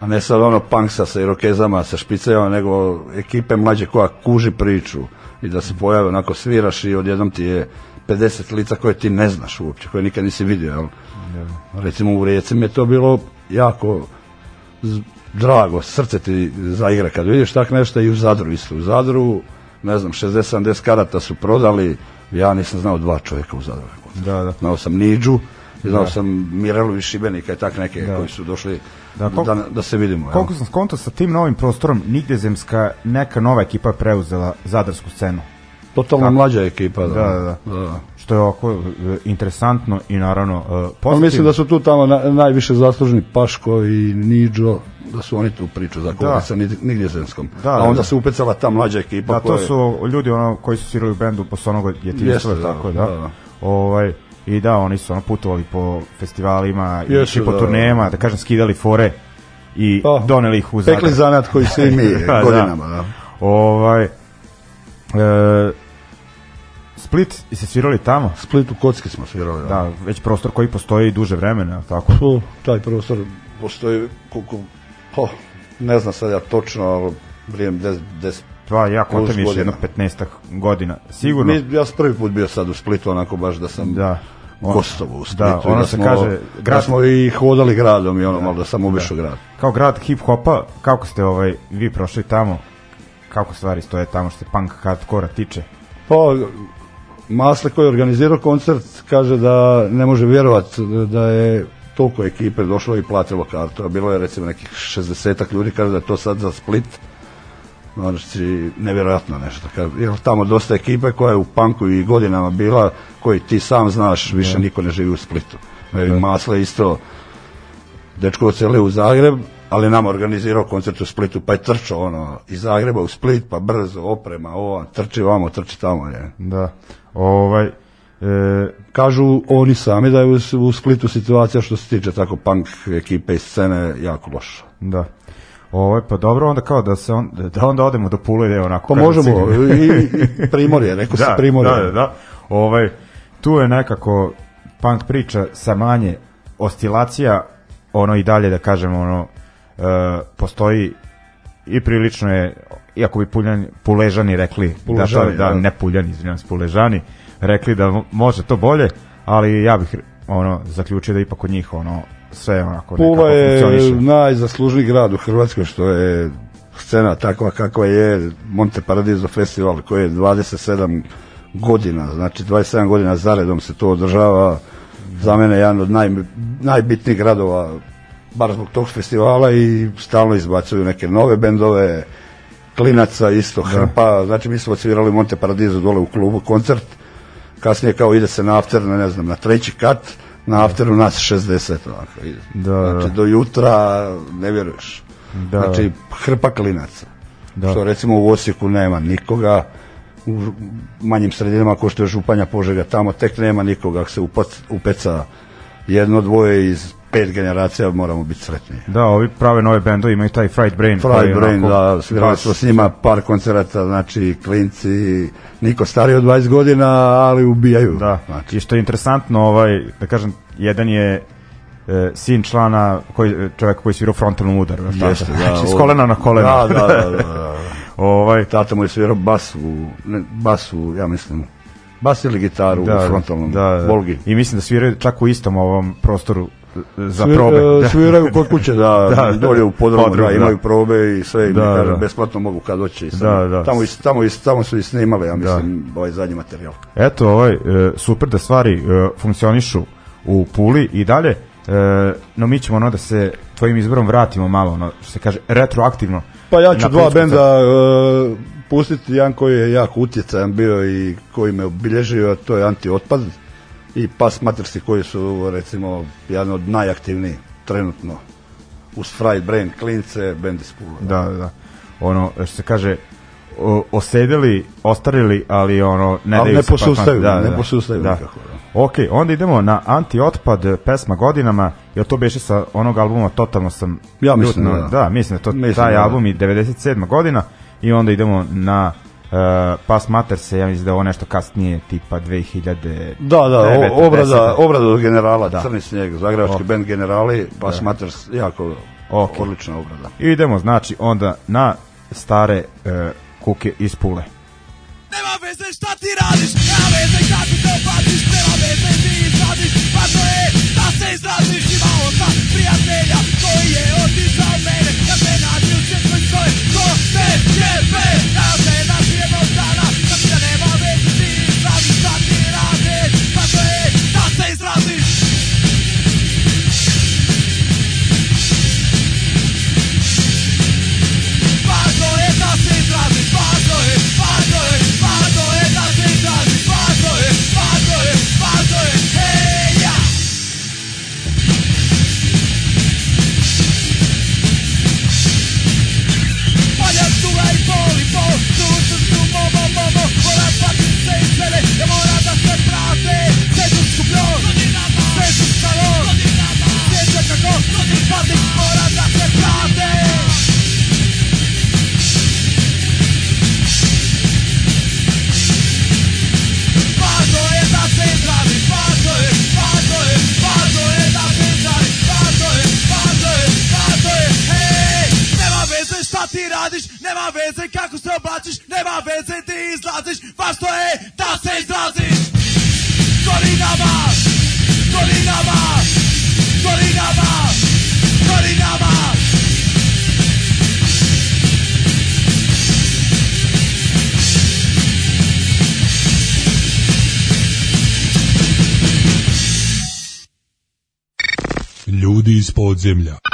a ne sad ono punksa sa irokezama, sa špicajama, nego ekipe mlađe koja kuži priču i da se pojave, onako sviraš i odjednom ti je 50 lica koje ti ne znaš uopće, koje nikad nisi vidio, jel? Recimo u Rijeci mi je to bilo jako drago, srce ti zaigra kad vidiš tak nešto i u Zadru isto. U Zadru, ne znam, 60-70 karata su prodali, ja nisam znao dva čovjeka u Zadru. Da, da. Znao sam Niđu, i znao sam Mirelu iz Šibenika i tak neke Da. koji su došli Da, da, koliko- da, se vidimo. Koliko sam skonto sa tim novim prostorom, nigde zemska neka nova ekipa preuzela zadarsku scenu. Totalno Kako? mlađa ekipa. Da, Da, da, da. Što je ovako e, interesantno i naravno e, Ali pozitivno. mislim da su tu tamo na, najviše zaslužni Paško i Niđo, da su oni tu priču za Da. sa nigdje zemskom. Da, A da, onda da. se upecala ta mlađa ekipa Da, to koja su ljudi ono koji su svirali u bendu Bosonogo djetinjstva, Jeste, da, tako je, da. da, da. Ovaj, I da, oni su ono putovali po festivalima, i Jesu, išli po da. turnejama, da kažem, skidali fore i Pa, doneli ih u Zadar. Pekli zanat koji svi mi Da, godinama. Da. Ovaj, e, Split, i se svirali tamo? Split u Kocki smo svirali. Da. Da, već prostor koji postoji duže vremena, tako? Tu, taj prostor postoji koliko, pa, ne znam sad ja točno, ali vrijeme 10, 10 Pa ja kontam više jedno godina. 15 godina. Sigurno. Mi, ja sam prvi put bio sad u Splitu, onako baš da sam Da. On- gostovo u Splitu. Da, ono da se smo, kaže, Da grad- smo i hodali gradom i ono malo da sam obišao grad. Kao grad hip hopa, kako ste ovaj vi prošli tamo? Kako stvari stoje tamo što se punk hardkora tiče? Pa, Masle koji je organizirao koncert kaže da ne može vjerovati da je toliko ekipe došlo i platilo kartu, a bilo je recimo nekih 60 ljudi, kaže da je to sad za Split, znači nevjerojatno nešto. Kaže, jer tamo dosta ekipe koja je u punku i godinama bila, koji ti sam znaš, više niko ne živi u Splitu. Evi, Masle isto, dečko ocelio u Zagreb, ali nam organizirao koncert u Splitu, pa je trčao ono, iz Zagreba u Split, pa brzo, oprema, ovo, trči vamo, trči tamo, je. Da. Ovaj e, Kažu oni sami da je u, u Splitu situacija što se tiče tako punk ekipe i scene jako loša. da. Ovaj pa dobro onda kao da se on da onda odemo do Pule da onako. Pa možemo, i, i Primorje, rekao da, se Primorje. Da, da, da. Ovaj tu je nekako punk priča sa manje oscilacija, ono i dalje da kažemo ono e, postoji i prilično je iako bi puljani, puležani rekli Puležani, da, to, da, da. ne puljani, izvinjam se, puležani rekli da mo- može to bolje, ali ja bih ono zaključio da ipak kod njih ono sve onako Pula je najzaslužniji grad u Hrvatskoj što je scena takva kakva je Monte Paradiso festival koji je 27 godina, znači 27 godina zaredom se to održava za mene jedan od naj, najbitnijih gradova bar zbog tog festivala i stalno izbacuju neke nove bendove klinaca isto hrpa, znači mi smo odsvirali u Monte Paradiso dole u klubu koncert kasnije kao ide se na after, na, ne znam, na treći kat, na afteru nas 60 ovako ide. Da, znači da. do jutra ne vjeruješ. Da. Znači hrpa klinaca. Da. Što recimo u Osijeku nema nikoga, u manjim sredinama ko što je Županja Požega, tamo tek nema nikoga, ako se upac- upeca jedno, dvoje iz pet generacija, moramo biti sretni. Da, ovi prave nove bendovi imaju taj Fried Brain. Fried Brain, onako da, svirali smo s njima par koncerata, znači klinci, niko stariji od 20 godina, ali ubijaju. Da, znači. i što je interesantno, ovaj, da kažem, jedan je e, sin člana koji čovjek koji svira frontalnom udaru? Jeste, da, Znači, s kolena na koleno. Da, da, da, da, da. ovaj, Tata mu je svirao bas u, ne, bas u, ja mislim, bas ili gitaru da, u frontalnom da, da. Volgi. I mislim da sviraju čak u istom ovom prostoru za probe. e, Da. Sviraju kod kuće, da, Da, dolje u podrumu, podrum, da, da. imaju probe i sve, i Da, kažem, da. besplatno mogu kad hoće. i sad. Da, da. Tamo, tamo, tamo su i snimali, ja mislim, ovaj zadnji materijal. Eto, ovaj, e, super da stvari e, funkcionišu u Puli i dalje, e, no mi ćemo ono da se tvojim izborom vratimo malo, ono, što se kaže, retroaktivno. Pa ja ću dva benda e, pustiti, jedan koji je jako utjecajan bio i koji me obilježio, a to je Antiotpad i Pas Matersi koji su recimo jedan od najaktivnijih trenutno uz Fried Brain, Klince, bend iz Pule. Da, da, da. Ono, što se kaže, o, osedeli, ostarili, ali ono, ne Ali daju ne se posustaju, da, ne da, posustaju da. nikako, da. Ok, onda idemo na Anti-otpad, pesma godinama, jel to beše sa onog albuma, totalno sam... Ja mislim ljutno- da. Da, mislim da to Mislim taj da, da. album i 97. godina i onda idemo na uh, Pas Mater se, ja mislim da ovo nešto kasnije, tipa 2000... Da, da, obrada, obrada od generala, Da. Crni snijeg, zagrebački Ok. band generali, Pas Maters, jako Ok. odlična obrada. Idemo, znači, onda na stare uh, kuke iz Pule. Nema veze šta ti radiš, nema veze kako te opaciš, nema veze ti izradiš, važno je da se izraziš, imao sam prijatelja koji je otišao mene, da te nađi u svjetskoj stoje, ko te jebe, da iz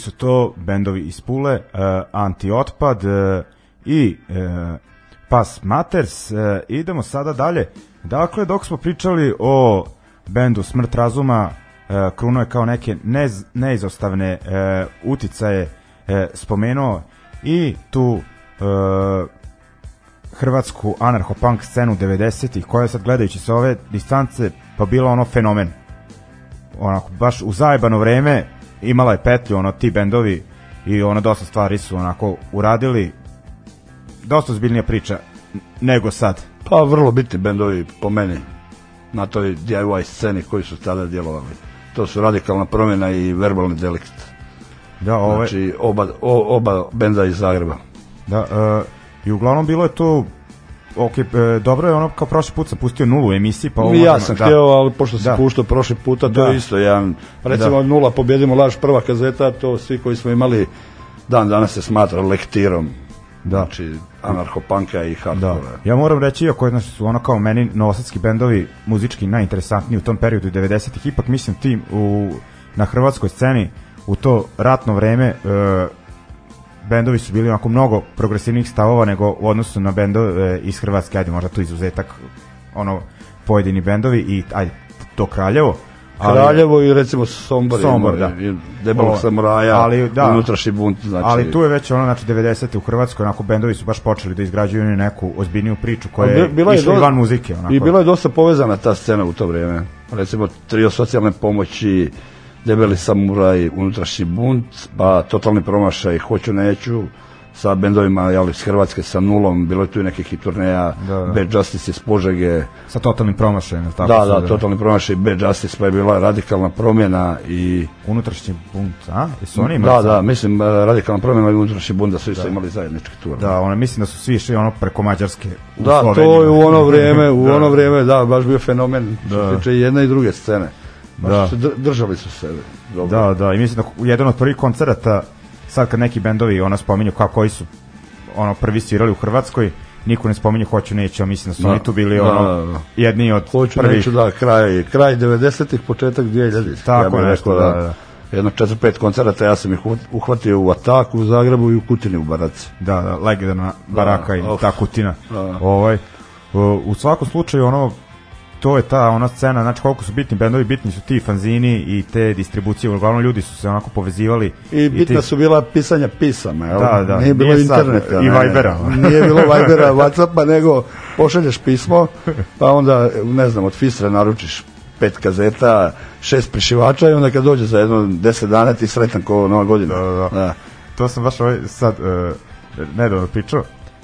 su to bendovi iz Pule, uh, Antiotpad uh, i uh, Pas Maters. Uh, idemo sada dalje. Dakle, dok smo pričali o bendu Smrt razuma, uh, Kruno je kao neke nez, neizostavne uh, uticaje uh, spomenuo i tu uh, hrvatsku anarcho-punk scenu 90-ih, koja je sad gledajući sa ove distance, pa bila ono fenomen. Onako, baš u zajebano vreme imala je petlju, ono, ti bendovi i ono, dosta stvari su onako uradili. Dosta zbiljnija priča nego sad. Pa vrlo bitni bendovi po meni na toj DIY sceni koji su tada djelovali. To su radikalna promjena i verbalni delikt. Da, ove, Znači oba, o, oba benda iz Zagreba. da, uh, i uglavnom bilo je to ok, e, dobro je ono kao prošli put sam pustio nulu u emisiji, pa ovo ja možemo- sam da. htio, ali pošto se Da. puštao prošli puta, to Da. je isto jedan, recimo Da. nula pobjedimo laž prva kazeta, to svi koji smo imali dan danas se smatra lektirom. Da. Znači, anarchopanka i Da. hardcore. Ja moram reći, iako znači, su ono kao meni novosadski bendovi muzički najinteresantniji u tom periodu 90-ih, ipak mislim ti u, na hrvatskoj sceni u to ratno vreme e, bendovi su bili onako mnogo progresivnih stavova nego u odnosu na bendove e, iz Hrvatske, ajde možda tu izuzetak ono pojedini bendovi i ajde to Kraljevo. ali- Kraljevo i recimo Sombor, Sombor, da. debelog samuraja, ali, da. unutrašnji bunt, znači... Ali tu je već ono, znači 90. u Hrvatskoj, onako bendovi su baš počeli da izgrađuju neku ozbiljniju priču koja je Bila išla i do- van muzike. Onako. I bila je dosta povezana ta scena u to vrijeme. Recimo, trio socijalne pomoći, debeli samuraj, unutrašnji bunt, pa totalni promašaj, hoću neću, sa bendovima jel, iz Hrvatske sa nulom, bilo je tu i nekih i turneja, Da, da. Bad Justice iz Požege, Sa totalnim promašajem, tako? da, su, da, totalni promašaj, Bad Justice, pa je bila radikalna promjena i... Unutrašnji bunt, a? Jesu oni imali? Da, da, mislim, eh, radikalna promjena i unutrašnji bunt da su isto imali zajednički tur. Da, ono, mislim da su svi išli ono preko Mađarske Da, to je u ono vrijeme, u Da. ono vrijeme, da, baš bio fenomen što Da. se tiče i jedne i druge scene. Da. držali su se. Dobro. Da, da, i mislim da jedan od prvih koncerata, sad kad neki bendovi ono spominju kao koji su ono prvi svirali u Hrvatskoj, niko ne spominje hoću neću, mislim da su Da. oni tu bili Da, ono da, da. jedni od Hoću, prvih. neću, da, kraj, kraj 90-ih, početak 2000-ih. Tako bih nešto, rekao da, da. Jedno 4-5 koncerata, ja sam ih uhvat- uhvatio u Ataku u Zagrebu i u Kutini u Baraci. Da, da, legendarna baraka i of. ta kutina. Da. Ovaj, u svakom slučaju ono to je ta ona scena, znači koliko su bitni bendovi, bitni su ti fanzini i te distribucije, uglavnom ljudi su se onako povezivali. I bitna ti- su bila pisanja pisama, jel? Da, da, Nije bilo nije sad interneta. i ne. Vibera. Nije bilo Vibera, Whatsappa, nego pošalješ pismo, pa onda, ne znam, od Fistra naručiš pet kazeta, šest prišivača i onda kad dođe za jedno deset dana ti sretan ko nova godina. Da, da, da. To sam baš ovaj sad uh, nedavno pričao,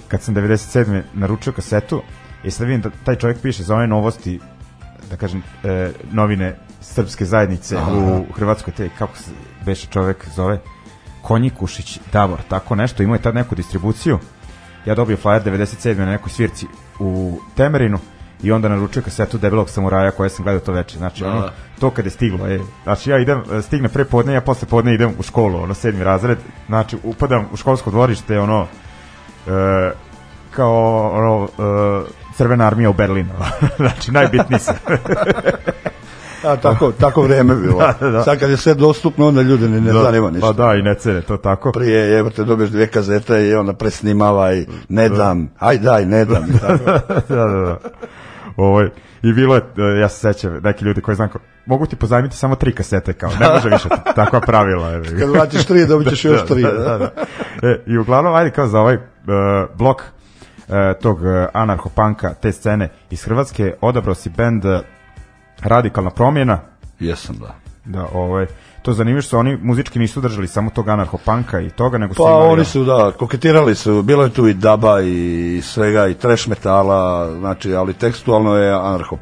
kad sam 97. naručio kasetu, i sad vidim da taj čovjek piše za one novosti, da kažem, e, novine srpske zajednice u Hrvatskoj, te, kako se beše čovjek zove, Konji Kušić Davor, tako nešto, imao je tad neku distribuciju, ja dobio flyer 97. na nekoj svirci u Temerinu, i onda naručio kasetu debelog samuraja koje sam gledao to veče. Znači, ono, to kad je stiglo, je, znači ja idem, e, stigne pre podne, ja posle podne idem u školu, ono, sedmi razred, znači upadam u školsko dvorište, ono, e, kao, ono, e, crvena armija u Berlinu. znači, najbitniji se. A, tako, tako vrijeme bilo. Da, da, da. Sad kad je sve dostupno, onda ljudi ne, ne zanima ništa. Pa da, i ne cene, to tako. Prije je, te dobiješ dvije kazete i onda presnimavaj, ne dam, aj daj, ne dam. i tako. da, da, da. Ovaj, I bilo je, e, ja se sećam, neki ljudi koji znam, mogu ti pozajmiti samo tri kasete, kao, ne može više, takva pravila. Je. Kad vratiš tri, dobit ćeš još tri. da, da, da. E, I uglavnom, ajde kao za ovaj uh, blok tog uh, anarcho-panka, te scene iz Hrvatske, odabrao si bend uh, Radikalna promjena, Jesam, da. da, ovaj, to zanimljivo što oni muzički nisu držali samo tog anarcho-panka i toga, nego su Pa imali... oni su, da, koketirali su, bilo je tu i daba i svega, i trash metala, znači, ali tekstualno je anarho.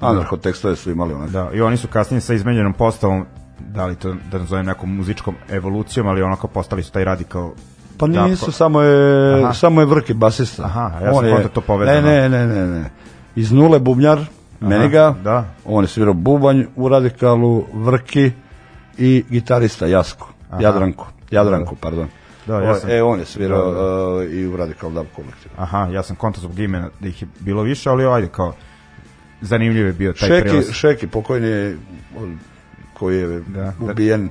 Anarho tekstove su imali onak. Da, i oni su kasnije sa izmenjenom postavom, da li to da nazovem nekom muzičkom evolucijom, ali onako postali su taj radikal Pa Da, nisu, ko- samo je, Aha. samo je Vrki basista. Aha, ja sam On je- to povezano. Ne, ne, ne, ne, ne. Iz nule bubnjar, Meniga, da. on je svirao bubanj u radikalu, Vrki i gitarista Jasko, Jadranko, Jadranko, pardon. Da, ja sam- E, on je svirao Da, da. uh, i u Radical Dub kolektivu. Aha, ja sam konta zbog imena da ih je bilo više, ali ajde kao zanimljiv je bio taj Šeki, prelaz. Šeki, pokojni koji je Da, da. ubijen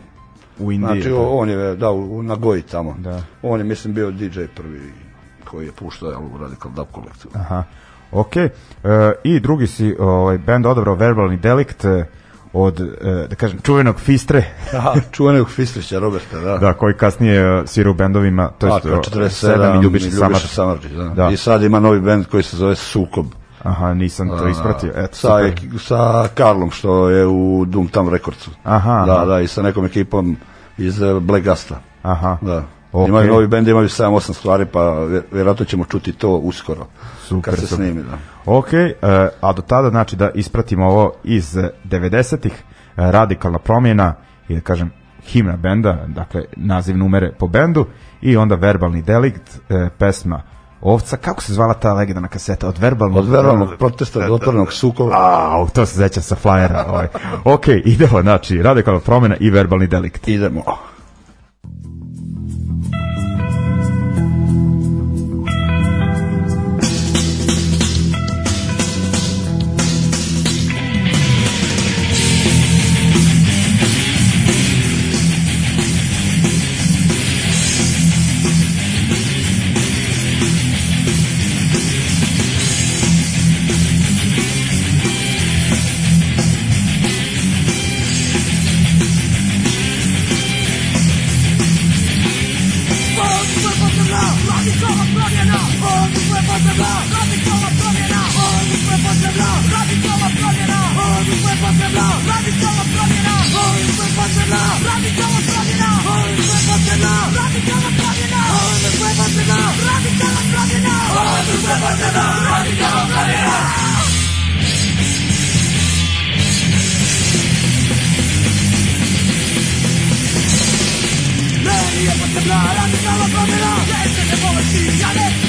u Indiji. Znači, o- on je, da, u, u Nagoji tamo. Da. On je, mislim, bio DJ prvi koji je puštao Radical Dub kolekciju. Aha. Ok. E, I drugi si ovaj, band odabrao Verbalni Delikt e, od, e, da kažem, čuvenog Fistre, Aha, čuvenog Fistrića Roberta, da. da, koji kasnije e, svira u bendovima, to jest 47 i Ljubiša Samar. Samardžić, da. Da. I sad ima novi band koji se zove Sukob. Aha, nisam to ispratio. Eto, sa, super. sa Karlom što je u Doom Tam Recordsu. Aha, Da, aha. da, i sa nekom ekipom iz eh, Black Gusta. Aha. Da. Ok. Imaju novi bend, imaju 7-8 stvari, pa vjer- vjerojatno ćemo čuti to uskoro. Super, kad se super. snimi, da. Ok, e, a do tada znači da ispratimo ovo iz e, 90-ih, e, radikalna promjena i da kažem himna benda, dakle naziv numere po bendu i onda verbalni delikt, pesma Ovca, kako se zvala ta legendarna kaseta? Od verbalnog, Od verbalnog protesta do otvorenog sukova. A, to se zeća sa flyera. Ovaj. Ok, idemo, znači, radikalna promjena i verbalni delikt. Idemo. Blood, I'm the color from it all. Dancing the policy, got it.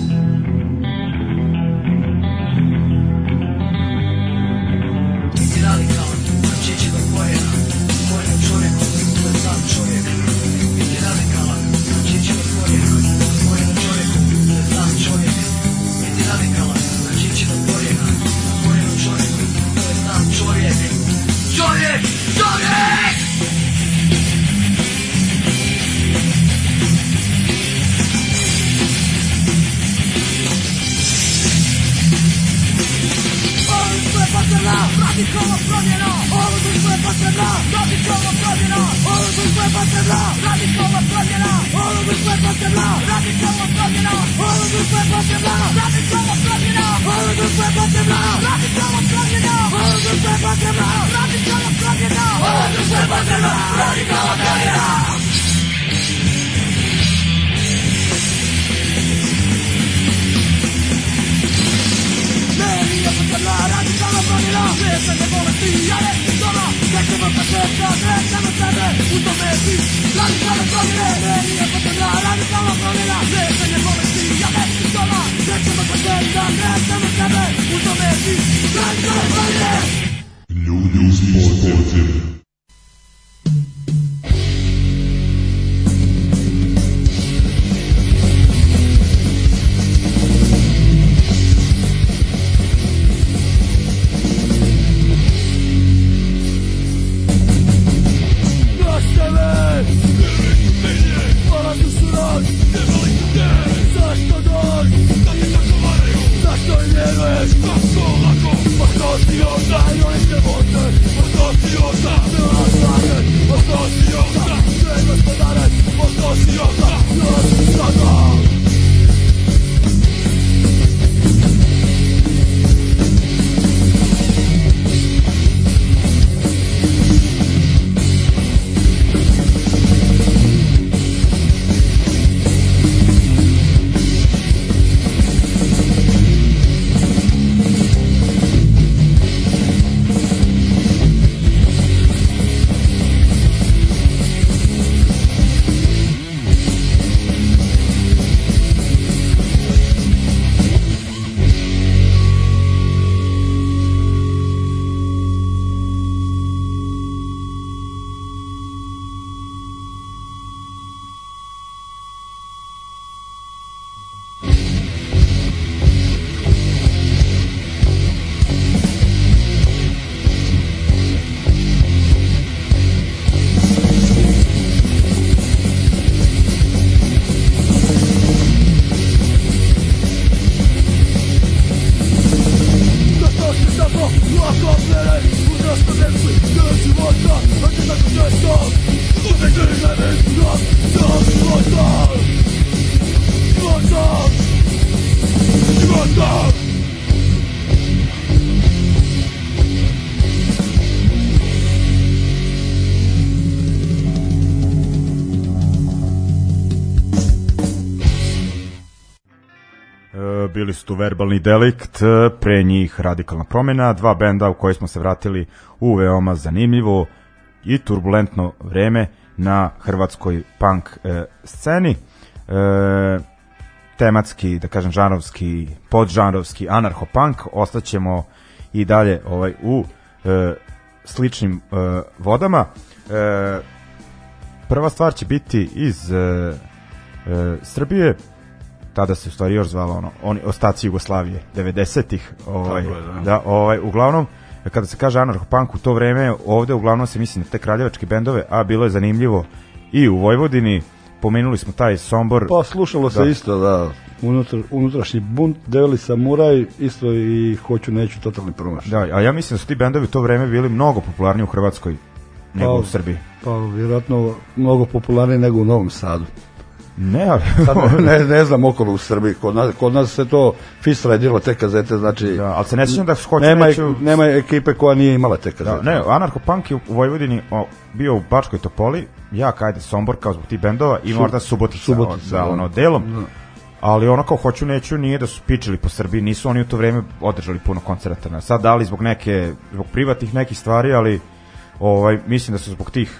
verbalni delikt, e, pre njih radikalna promjena, dva benda u koje smo se vratili u veoma zanimljivo i turbulentno vreme na hrvatskoj punk e, sceni. E, tematski, da kažem, žanrovski, podžanrovski, anarcho-punk, ostaćemo i dalje ovaj u e, sličnim e, vodama. E, prva stvar će biti iz e, e, Srbije, tada se u stvari još zvala ono, oni ostaci Jugoslavije 90-ih, ovaj, Tako je, da. da, ovaj uglavnom kada se kaže anarcho-punk u to vreme, ovde uglavnom se misli na te kraljevačke bendove, a bilo je zanimljivo i u Vojvodini, pomenuli smo taj Sombor, Pa slušalo se Da. isto, da. Unutra, unutrašnji bunt, Develi Samuraj, isto i Hoću neću, totalni promaš. da, a ja mislim da su ti bendovi u to vreme bili mnogo popularniji u Hrvatskoj nego Pa, u Srbiji. Pa vjerojatno mnogo popularniji nego u Novom Sadu. Ne, ali, ne, ne znam okolo u Srbiji, kod nas, kod nas se to fistra je dilo te kazete, znači da, ali se ne sjećam da hoću nema, neću... nema ekipe koja nije imala te kazete. Da, ne, anarcho-punk je u Vojvodini o, bio u Bačkoj Topoli, ja kajde Sombor kao zbog tih bendova i možda Subotica, Subotica, da, da. ono, delom. Ali ono kao hoću neću nije da su pičili po Srbiji, nisu oni u to vreme održali puno koncerata. Sad dali zbog neke zbog privatnih nekih stvari, ali ovaj mislim da su zbog tih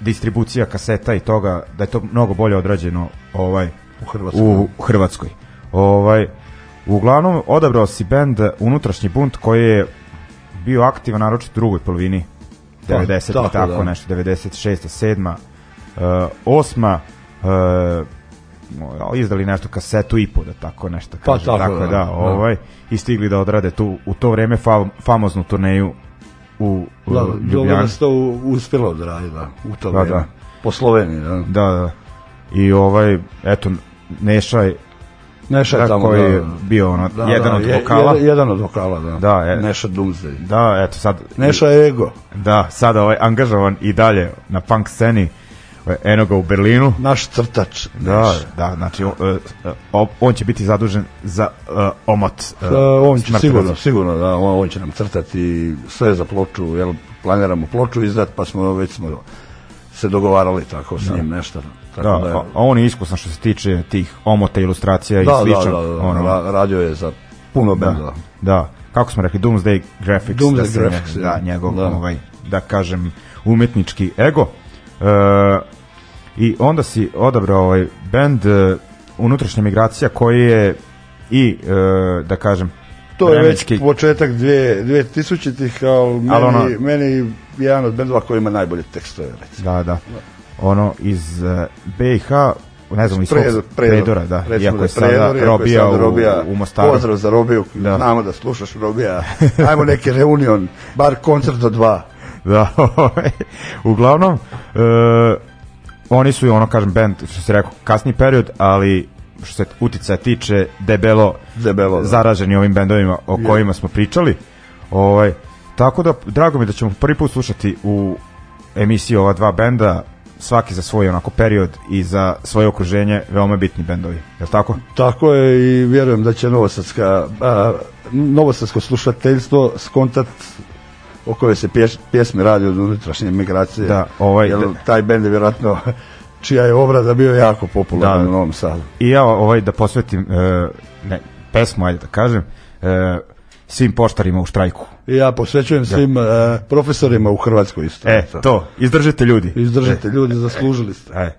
distribucija kaseta i toga da je to mnogo bolje odrađeno ovaj U Hrvatskoj. u Hrvatskoj. Ovaj uglavnom odabrao si bend Unutrašnji bunt koji je bio aktivan naročito u drugoj polovini Pa, 90 tako, tako, tako da. nešto 96 7 uh, osma uh, izdali nešto kasetu i po da tako nešto Pa, kaže. tako, tako da, da, da. ovaj i stigli da odrade tu u to vreme fa, famoznu turneju u, Da, Ljubljani. da se to uspjelo da, u to Da, vreme. da. Po Sloveniji, da. Da, da. I ovaj, eto, Neša je Neša je da, tamo, koji da, je da. bio ono, Da, jedan da, od vokala. Jedan, jedan od vokala, da. Da, je. Neša Doomsday. Da, eto sad Neša ego. da, sada ovaj angažovan i dalje na punk sceni. Eno ga u Berlinu. Naš crtač. Da, da, znači on, on, on će biti zadužen za uh, omot. Uh, Da, on će sigurno, Razum. sigurno da, on, on će nam crtati sve za ploču, jel, planiramo ploču izdat, pa smo već smo se dogovarali tako s njim nešto. Tako Da, da, je- a, on je iskusan što se tiče tih omota, ilustracija i da, da, slično. da, da, ono, ra- radio je za puno da, bendova. da, kako smo rekli, Doomsday Graphics, Doomsday da, se, Graphics, da, ja. njegov, Da. ovaj, da kažem, umetnički ego. E, I onda si odabrao ovaj band e, Unutrašnja migracija koji je i, e, da kažem, To je već početak dvije, dvije tisućitih, ali meni, Ali ono- meni jedan od bendova koji ima najbolje tekstove, recimo. Da, da. Ono iz uh, BiH, ne znam, iz Predora, da. Recimo Iako da je sada Predor, Robija, sada Robija, u, u Mostaru. Pozdrav za Robiju, Da. znamo da slušaš Robija. Ajmo neki reunion, bar koncert do dva. Da, ovaj, uglavnom, uh, oni su, ono, kažem, band, što se rekao, kasni period, ali što se uticaja tiče, debelo, Debelo, da. zaraženi ovim bendovima o Je. kojima smo pričali. Ovaj, tako da, drago mi da ćemo prvi put slušati u emisiji ova dva benda, svaki za svoj onako period i za svoje okruženje veoma bitni bendovi. Je li tako? Tako je i vjerujem da će novosadska, a, novosadsko slušateljstvo skontat o kojoj se pješ, pjesmi radi od unutrašnje migracije. Da, ovaj- Jer da- taj bend je vjerojatno čija je obrada bio jako popularan Da. u Novom Sadu. I ja ovaj da posvetim e, ne, pesmu, ajde da kažem, e, svim poštarima u štrajku. I ja posvećujem svim a, profesorima u Hrvatskoj isto. E, to, izdržite ljudi. Izdržite, ljudi, zaslužili ste. E.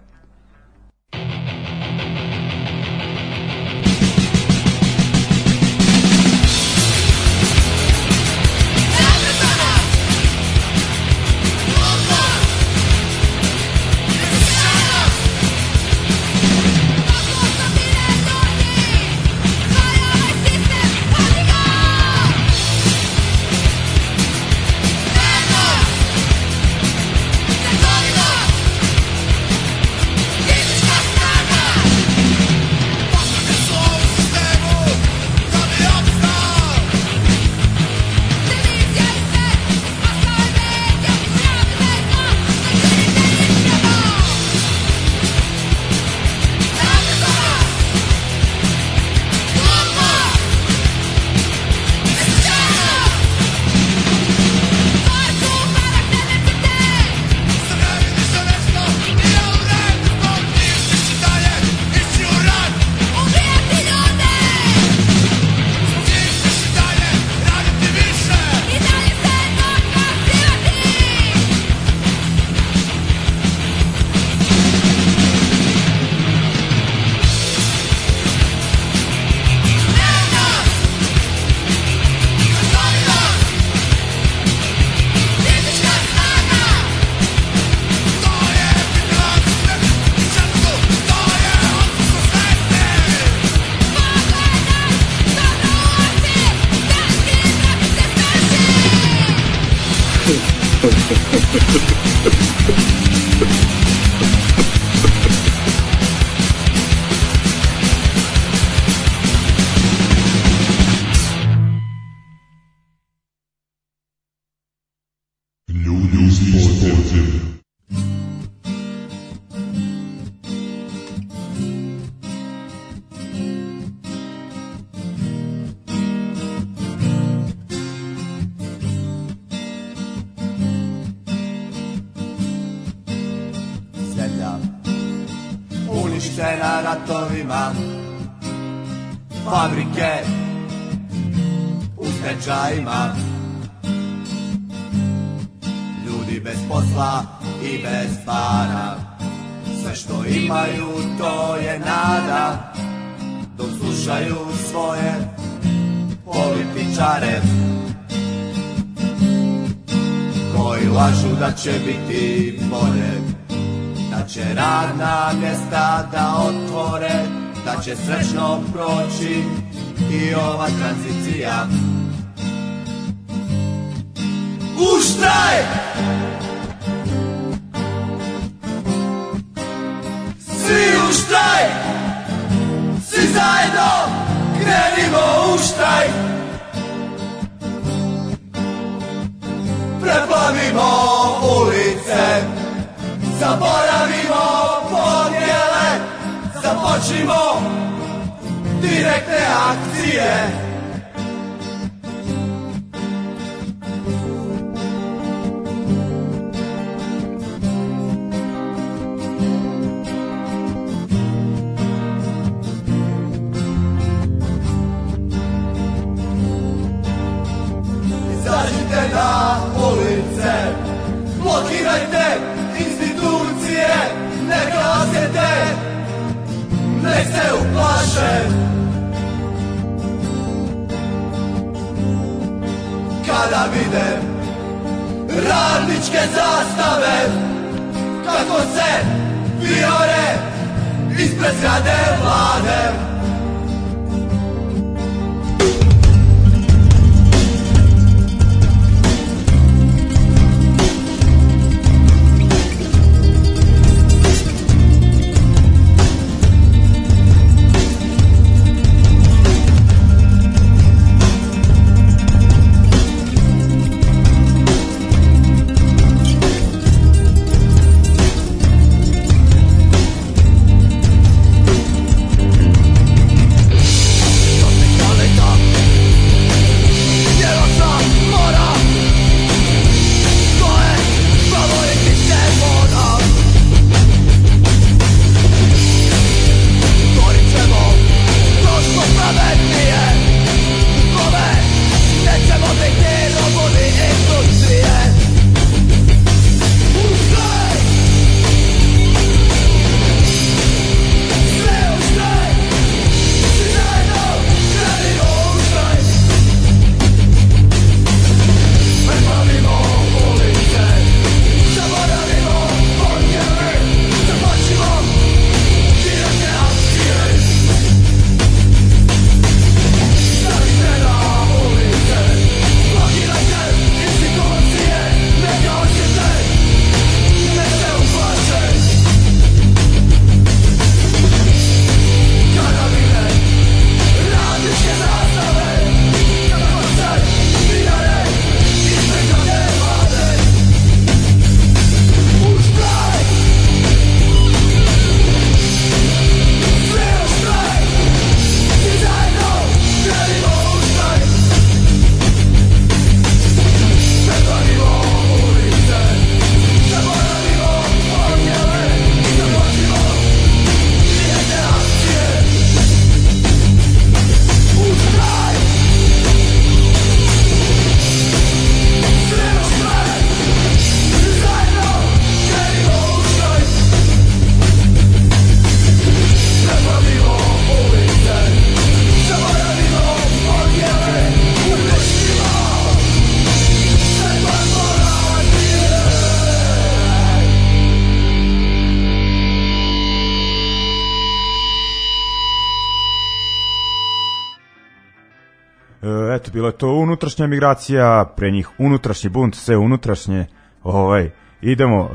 unutrašnja migracija, pre njih unutrašnji bunt, sve unutrašnje. Ovaj, idemo e,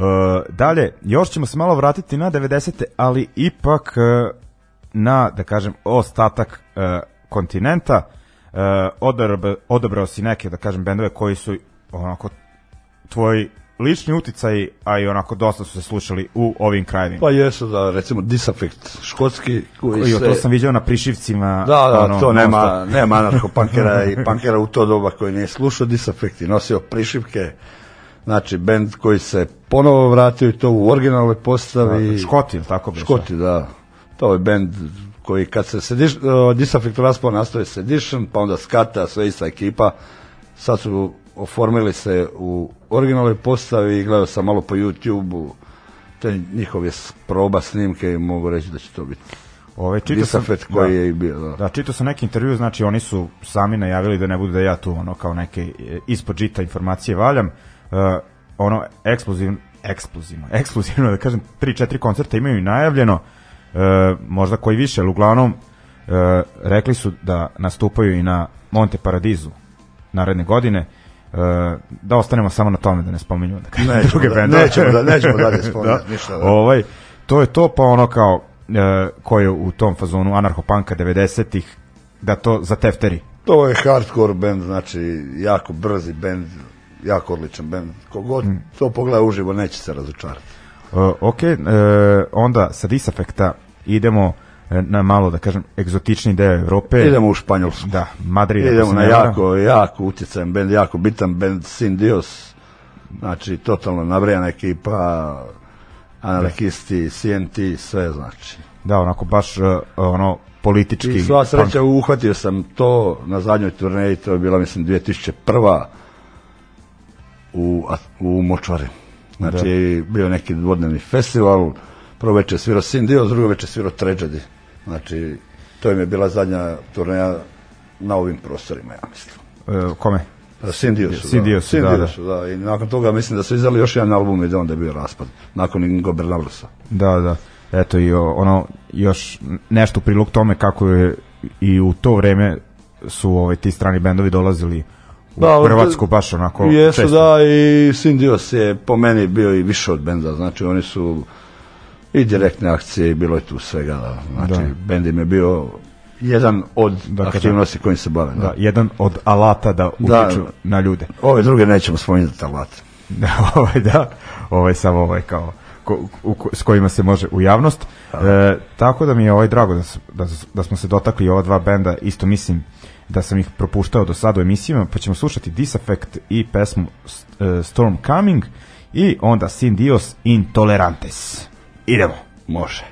dalje. Još ćemo se malo vratiti na 90. ali ipak e, na, da kažem, ostatak e, kontinenta. Odabrao, odabrao si neke, da kažem, bendove koji su onako tvoji lični uticaj, a i onako dosta su se slušali u ovim krajevima. Pa jesu da recimo Disaffect škotski koji se to sam vidio na prišivcima. Da, da, ono, to nema, non-stop. nema anarcho-punkera i punkera u to doba koji nije slušao Disaffect i nosio prišivke. Znači, bend koji se ponovo vratio i to u originalnoj postavi. Škoti, ili tako beše? Škoti, da. To je bend koji kad se sediš, uh, Disaffect raspao nastoje Sedition, pa onda Skata, sve ista ekipa. Sad su oformili se u originalnoj postavi i gledao sam malo po YouTube-u te njihove proba snimke i mogu reći da će to biti Ove, čitao sam, Disaffect koji da, je i bio. Da. Da, čitao sam neki intervju, znači oni su sami najavili da ne budu da ja tu ono kao neke e, ispod žita informacije valjam. Uh, ono eksplozivno, eksplozivno, eksplozivno da kažem, 3-4 koncerta imaju i najavljeno, uh, možda koji više, ali uglavnom uh, rekli su da nastupaju i na Monte Paradizu naredne godine. Uh, da ostanemo samo na tome da ne spominjemo da kažem Nećemo druge da- bendove. nećemo da- nećemo dalje spominjati ništa, da. Ovaj, to je to, pa ono kao e, ko je u tom fazonu anarchopanka 90-ih, da to za tefteri. To je hardcore band, znači jako brzi band, jako odličan band. Kogod Mm. to pogleda uživo neće se razočarati. Uh, ok, e, onda sa Disafekta idemo e, na malo, da kažem, egzotični deo Evrope. Idemo u Španjolsku. Da, Madrid. Idemo na jako, jako utjecajan band, jako bitan band Sin Dios. Znači, totalno nabrejana ekipa, anarhisti, CNT, sve znači. Da, onako baš e, ono politički. I sva sreća punk. uhvatio sam to na zadnjoj turneji, to je bila mislim 2001. u, u Močvari. Znači, bio neki dvodnevni festival, prvo večer svirao Sin Dios, drugo večer svirao Tragedy. Znači, to im je bila zadnja turneja na ovim prostorima, ja mislim. E, kome? Sin Diosu, Sin da. Diosu, Sin da, da. Da. I nakon toga mislim da su izdali još jedan album i da onda je bio raspad. Nakon Ingo Bernablusa. Da, da. Eto i ono još nešto prilog tome kako je i u to vreme su ovaj ti strani bendovi dolazili u Da, Hrvatsku baš onako Jesu, često. da, i Sin Dios je po meni bio i više od benda, znači oni su i direktne akcije i bilo je tu svega, da. znači Da. bend im je bio jedan od Da, aktivnosti kojim se bave. Da. Da, jedan od alata da Da. utiču na ljude. Ove druge nećemo spominjati alate. Da, ovaj, da, ovaj samo ovaj kao ko, u, ko- s kojima se može u javnost. E, tako da mi je ovaj drago da, da, da smo se dotakli ova dva benda, isto mislim da sam ih propuštao do sada u emisijama, pa ćemo slušati Disaffect i pesmu e, Storm Coming i onda Sin Dios Intolerantes. Idemo. Može.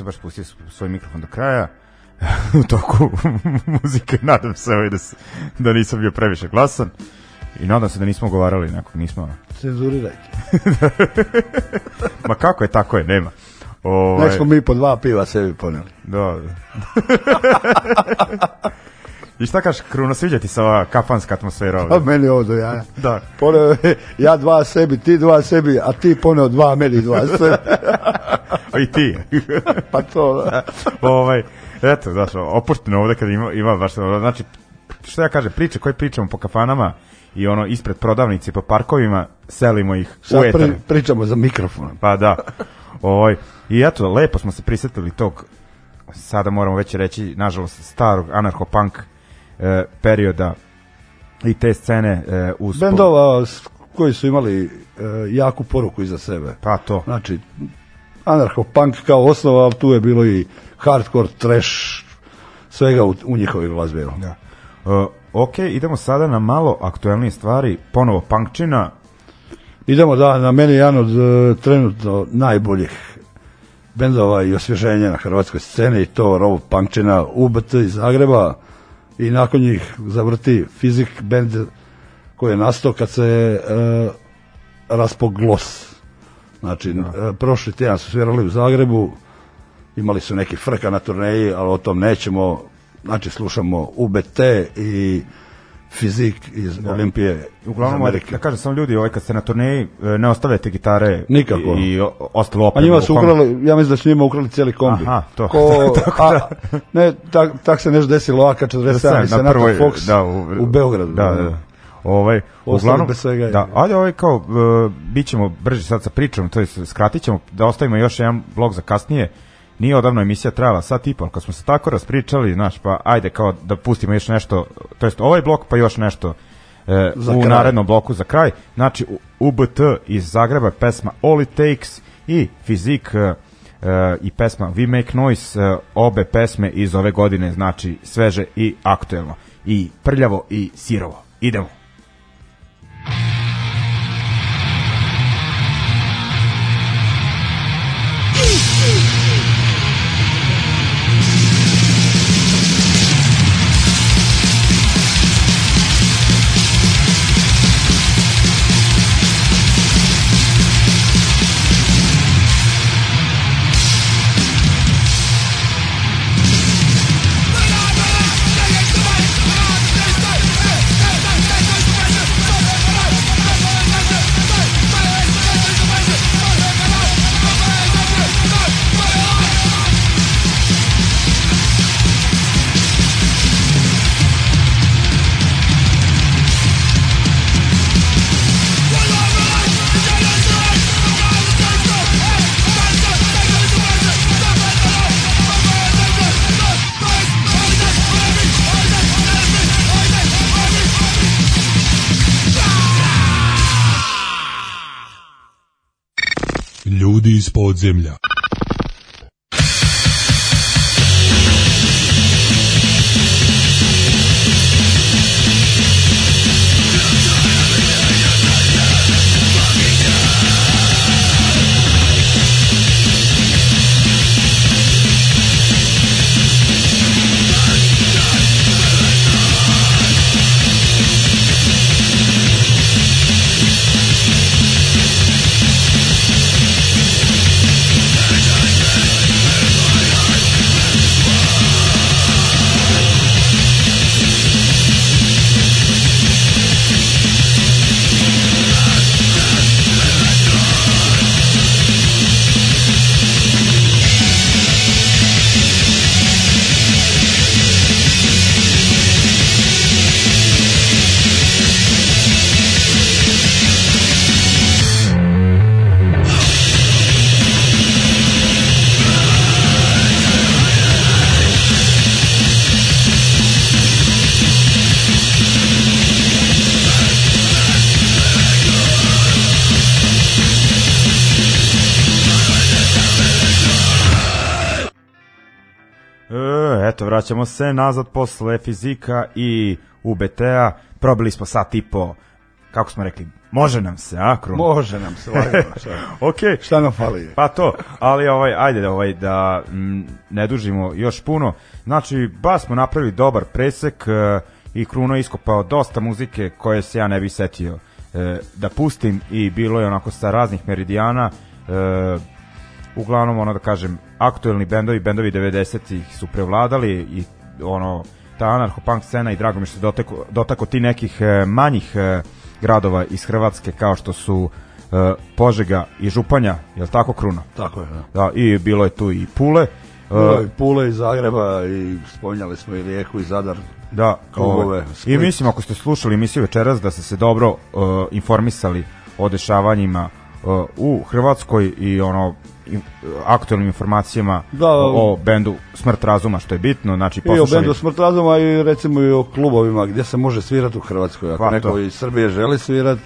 Nisam baš pustio svoj mikrofon do kraja u toku muzike, nadam se ovaj da, s- da nisam bio previše glasan i nadam se da nismo govarali nekog, nismo. Cenzurirajte. Ma kako je, tako je, nema. Ovaj, Nek smo mi po dva piva sebi poneli. Da, da. I šta kažeš, Kruno, sviđa ti se ova kafanska atmosfera Pa ovde? meni ovo do jaja. Da. Poneo, ja dva sebi, ti dva sebi, a ti poneo dva meni dva sebi. A i ti. Pa to, da. ovaj, eto, znaš, opušteno ovde kad ima, ima baš, znači, što ja kažem, priče koje pričamo po kafanama i ono ispred prodavnice po parkovima, selimo ih u Sad etar. pri, pričamo za mikrofon. Pa da. Ovaj, I eto, lepo smo se prisetili tog, sada moramo već reći, nažalost, starog anarcho-punk e, perioda i te scene e, uz... Bendova koji su imali e, jaku poruku iza sebe. Pa to. Znači, anarcho-punk kao osnova, ali tu je bilo i hardcore, trash, svega u, u njihovoj glazbi. evo. Da. E, ok, idemo sada na malo aktuelnije stvari, ponovo punkčina, Idemo da, na meni jedan od e, trenutno najboljih bendova i osvježenja na hrvatskoj sceni, i to Robo Punkčina, UBT iz Zagreba i nakon njih zavrti Fizik band koji je nastao kad se e, raspo Glos. Znači, e, prošli tjedan su svirali u Zagrebu, imali su neki frka na turneji, ali o tom nećemo. Znači, slušamo UBT i Fizik iz Olimpije Uglavnom, iz Amerike. da kažem sam ljudi, ovaj kad ste na turneji, e, ne ostavljate gitare Nikako. i, i ostalo A opremu. njima u su ukrali, ja mislim da su njima ukrali cijeli kombi. Aha, to. Ko, Tako a, da. ne, tak, tak se nešto desilo AK-47 i Senator Fox da, u, Beogradu. Da, da, da. Ovaj, uglavnom, bez svega je. da, ajde ovaj kao, uh, bit ćemo brži sad sa pričom, to je skratit ćemo, da ostavimo još jedan blog za kasnije, nije odavno emisija trajala sat i pol, kad smo se tako raspričali, znaš, pa ajde kao da pustimo još nešto, to jest ovaj blok, pa još nešto e, Za u kraj. narednom bloku za kraj. Znači, UBT iz Zagreba je pesma All It Takes i Fizik e, e, i pesma We Make Noise, e, obe pesme iz ove godine, znači sveže i aktuelno. I prljavo i sirovo. Idemo. Podzemlja. Vraćamo se nazad posle fizika i UBT-a. Probili smo sat i po, kako smo rekli, može nam se, a, Kruno? Može nam se lagano. Šta, Ok, šta nam fali? pa to, ali ovaj, ajde da, ovaj, da m, ne dužimo još puno. Znači, ba smo napravili dobar presek e, i Kruno je iskopao dosta muzike koje se ja ne bi setio e, da pustim i bilo je onako sa raznih meridijana. E, uglavnom ono da kažem aktuelni bendovi, bendovi 90-ih su prevladali i ono ta anarcho-punk scena i drago mi što se doteko, dotako ti nekih e, manjih e, gradova iz Hrvatske kao što su e, Požega i Županja, je li tako Kruno? Tako je, da. Da, i bilo je tu i Pule. Bilo E, je Pule iz Zagreba i spominjali smo i Rijeku i Zadar. da, klubove, ovaj, I mislim ako ste slušali emisiju večeras da ste se dobro uh, informisali o dešavanjima u Hrvatskoj i ono aktualnim informacijama Da. o, o bendu Smrt razuma što je bitno, znači I o poslušali bendu Smrt razuma i recimo i o klubovima gdje se može svirati u Hrvatskoj. Ako Pa to. neko iz Srbije želi svirat,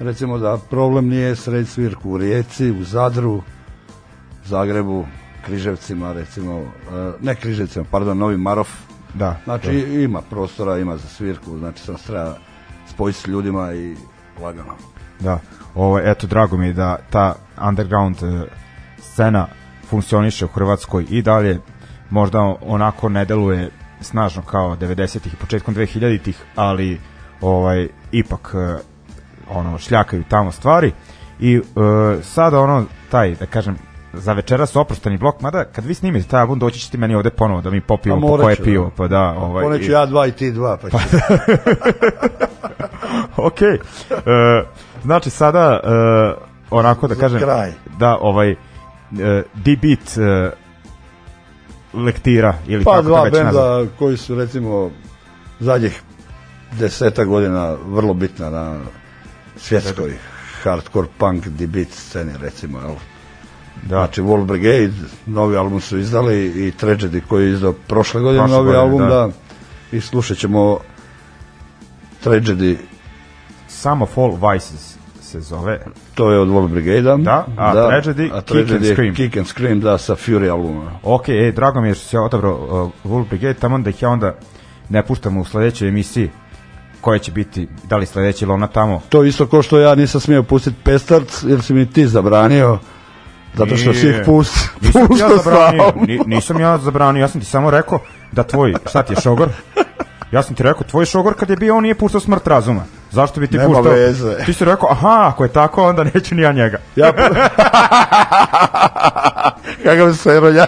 recimo da problem nije sred svirku u Rijeci, u Zadru, Zagrebu, Križevcima recimo, e, ne Križevcima, pardon, Novi Marof. da, Znači ima prostora, ima za svirku, znači sam treba spojiti s ljudima i lagano. Da, ovo, eto, drago mi je da ta underground e, scena funkcioniše u Hrvatskoj i dalje možda onako ne deluje snažno kao 90-ih i početkom 2000-ih, ali ovaj ipak e, ono šljakaju tamo stvari i e, sada ono taj da kažem za večeras oprošteni blok, mada kad vi snimite taj album doći ćete meni ovde ponovo da mi popijemo po koje pivo, da. pa da, ovaj, Poneću i- ja dva i ti dva, pa, će- ok. E, znači sada e, onako da kažem kraj. da ovaj e, D-beat e, lektira ili Pa kako dva benda koji su recimo zadnjih deseta godina vrlo bitna na svjetskoj hardcore punk beat sceni recimo, jel? Da. Znači Wall Brigade, novi album su izdali i Tragedy koji je izdao prošle godine Prošle novi godine, album, da. da. I slušat ćemo Tragedy, Some of All Vices se zove. to je od Wall Brigade-a. Da, a Tragedy, a Kick and Scream. Kick and Scream, da, sa Fury albuma. Ok, ej, drago mi je što se odabrao uh, Wolf Brigade, tamo da ih ja onda ne puštam u sledećoj emisiji koja će biti, da li sledeća ili ona tamo. To isto ko što ja nisam smio pustiti Pestarc, jer si mi ti zabranio, zato što si ih pust, Nisam ti ja zabranio, ni, nisam ja zabranio, ja sam ti samo rekao da tvoj, šta ti je šogor? Ja sam ti rekao, tvoj šogor kad je bio, on nije puštao smrt razuma. Zašto bi ti Nema puštao? veze. Ti si rekao, aha, ako je tako, onda neću ni ja njega. Ja... Kakav se ronja.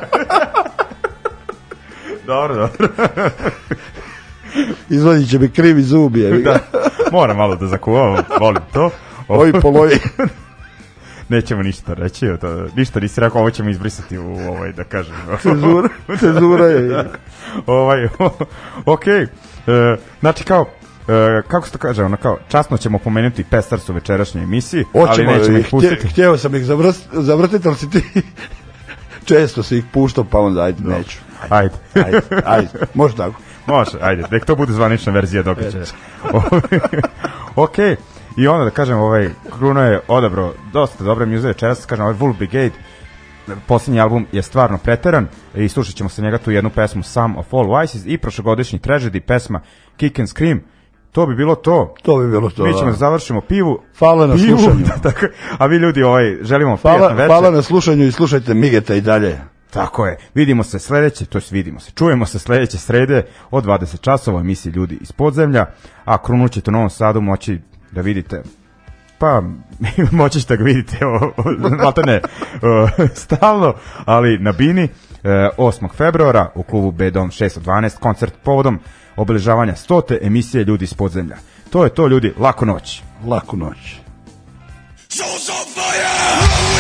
Dobro, dobro. Izvadit će mi krivi zubi. Da, moram malo da zakuvam, volim to. Ovi polovi. nećemo ništa reći, to, ništa nisi rekao, ovo ćemo izbrisati u ovaj, da kažem. Cenzura, cenzura je. ovaj, ok, e, znači kao, e, kako se to kaže, ono kao, časno ćemo pomenuti Pestars u večerašnjoj emisiji, ali Hoćemo, nećemo ih htje, pustiti. htjeo sam ih zavrst, zavrtiti, ali si ti često si ih puštao, pa onda ajde, neću. Ajde. Ajde, ajde, može tako. Može, ajde, nek to bude zvanična verzija događaja. ok, i onda da kažem, ovaj, Kruno je odabrao dosta dobre muze večeras, kažem, ovaj Wolf Brigade, posljednji album je stvarno preteran i slušat ćemo sa njega tu jednu pesmu Some of All Vices i prošlogodišnji Tragedy pesma Kick and Scream. To bi bilo to. To bi bilo to. Mi ćemo da. da završimo pivu. Hvala na pivu, slušanju. da, tako, a vi ljudi ovaj, želimo prijatno Hvala, večer. hvala na slušanju i slušajte Migeta i dalje. Tako je. Vidimo se sledeće, to jest vidimo se. Čujemo se sledeće srede od 20 časova emisiji Ljudi iz podzemlja, a Krunu ćete u Novom Sadu moći da vidite pa moći ćete ga vidite o, o, ne o, stalno, ali na Bini e, 8. februara u klubu Bedom 612 koncert povodom obeležavanja stote emisije Ljudi iz podzemlja. To je to ljudi, lako noć. Lako noć. Shows on fire!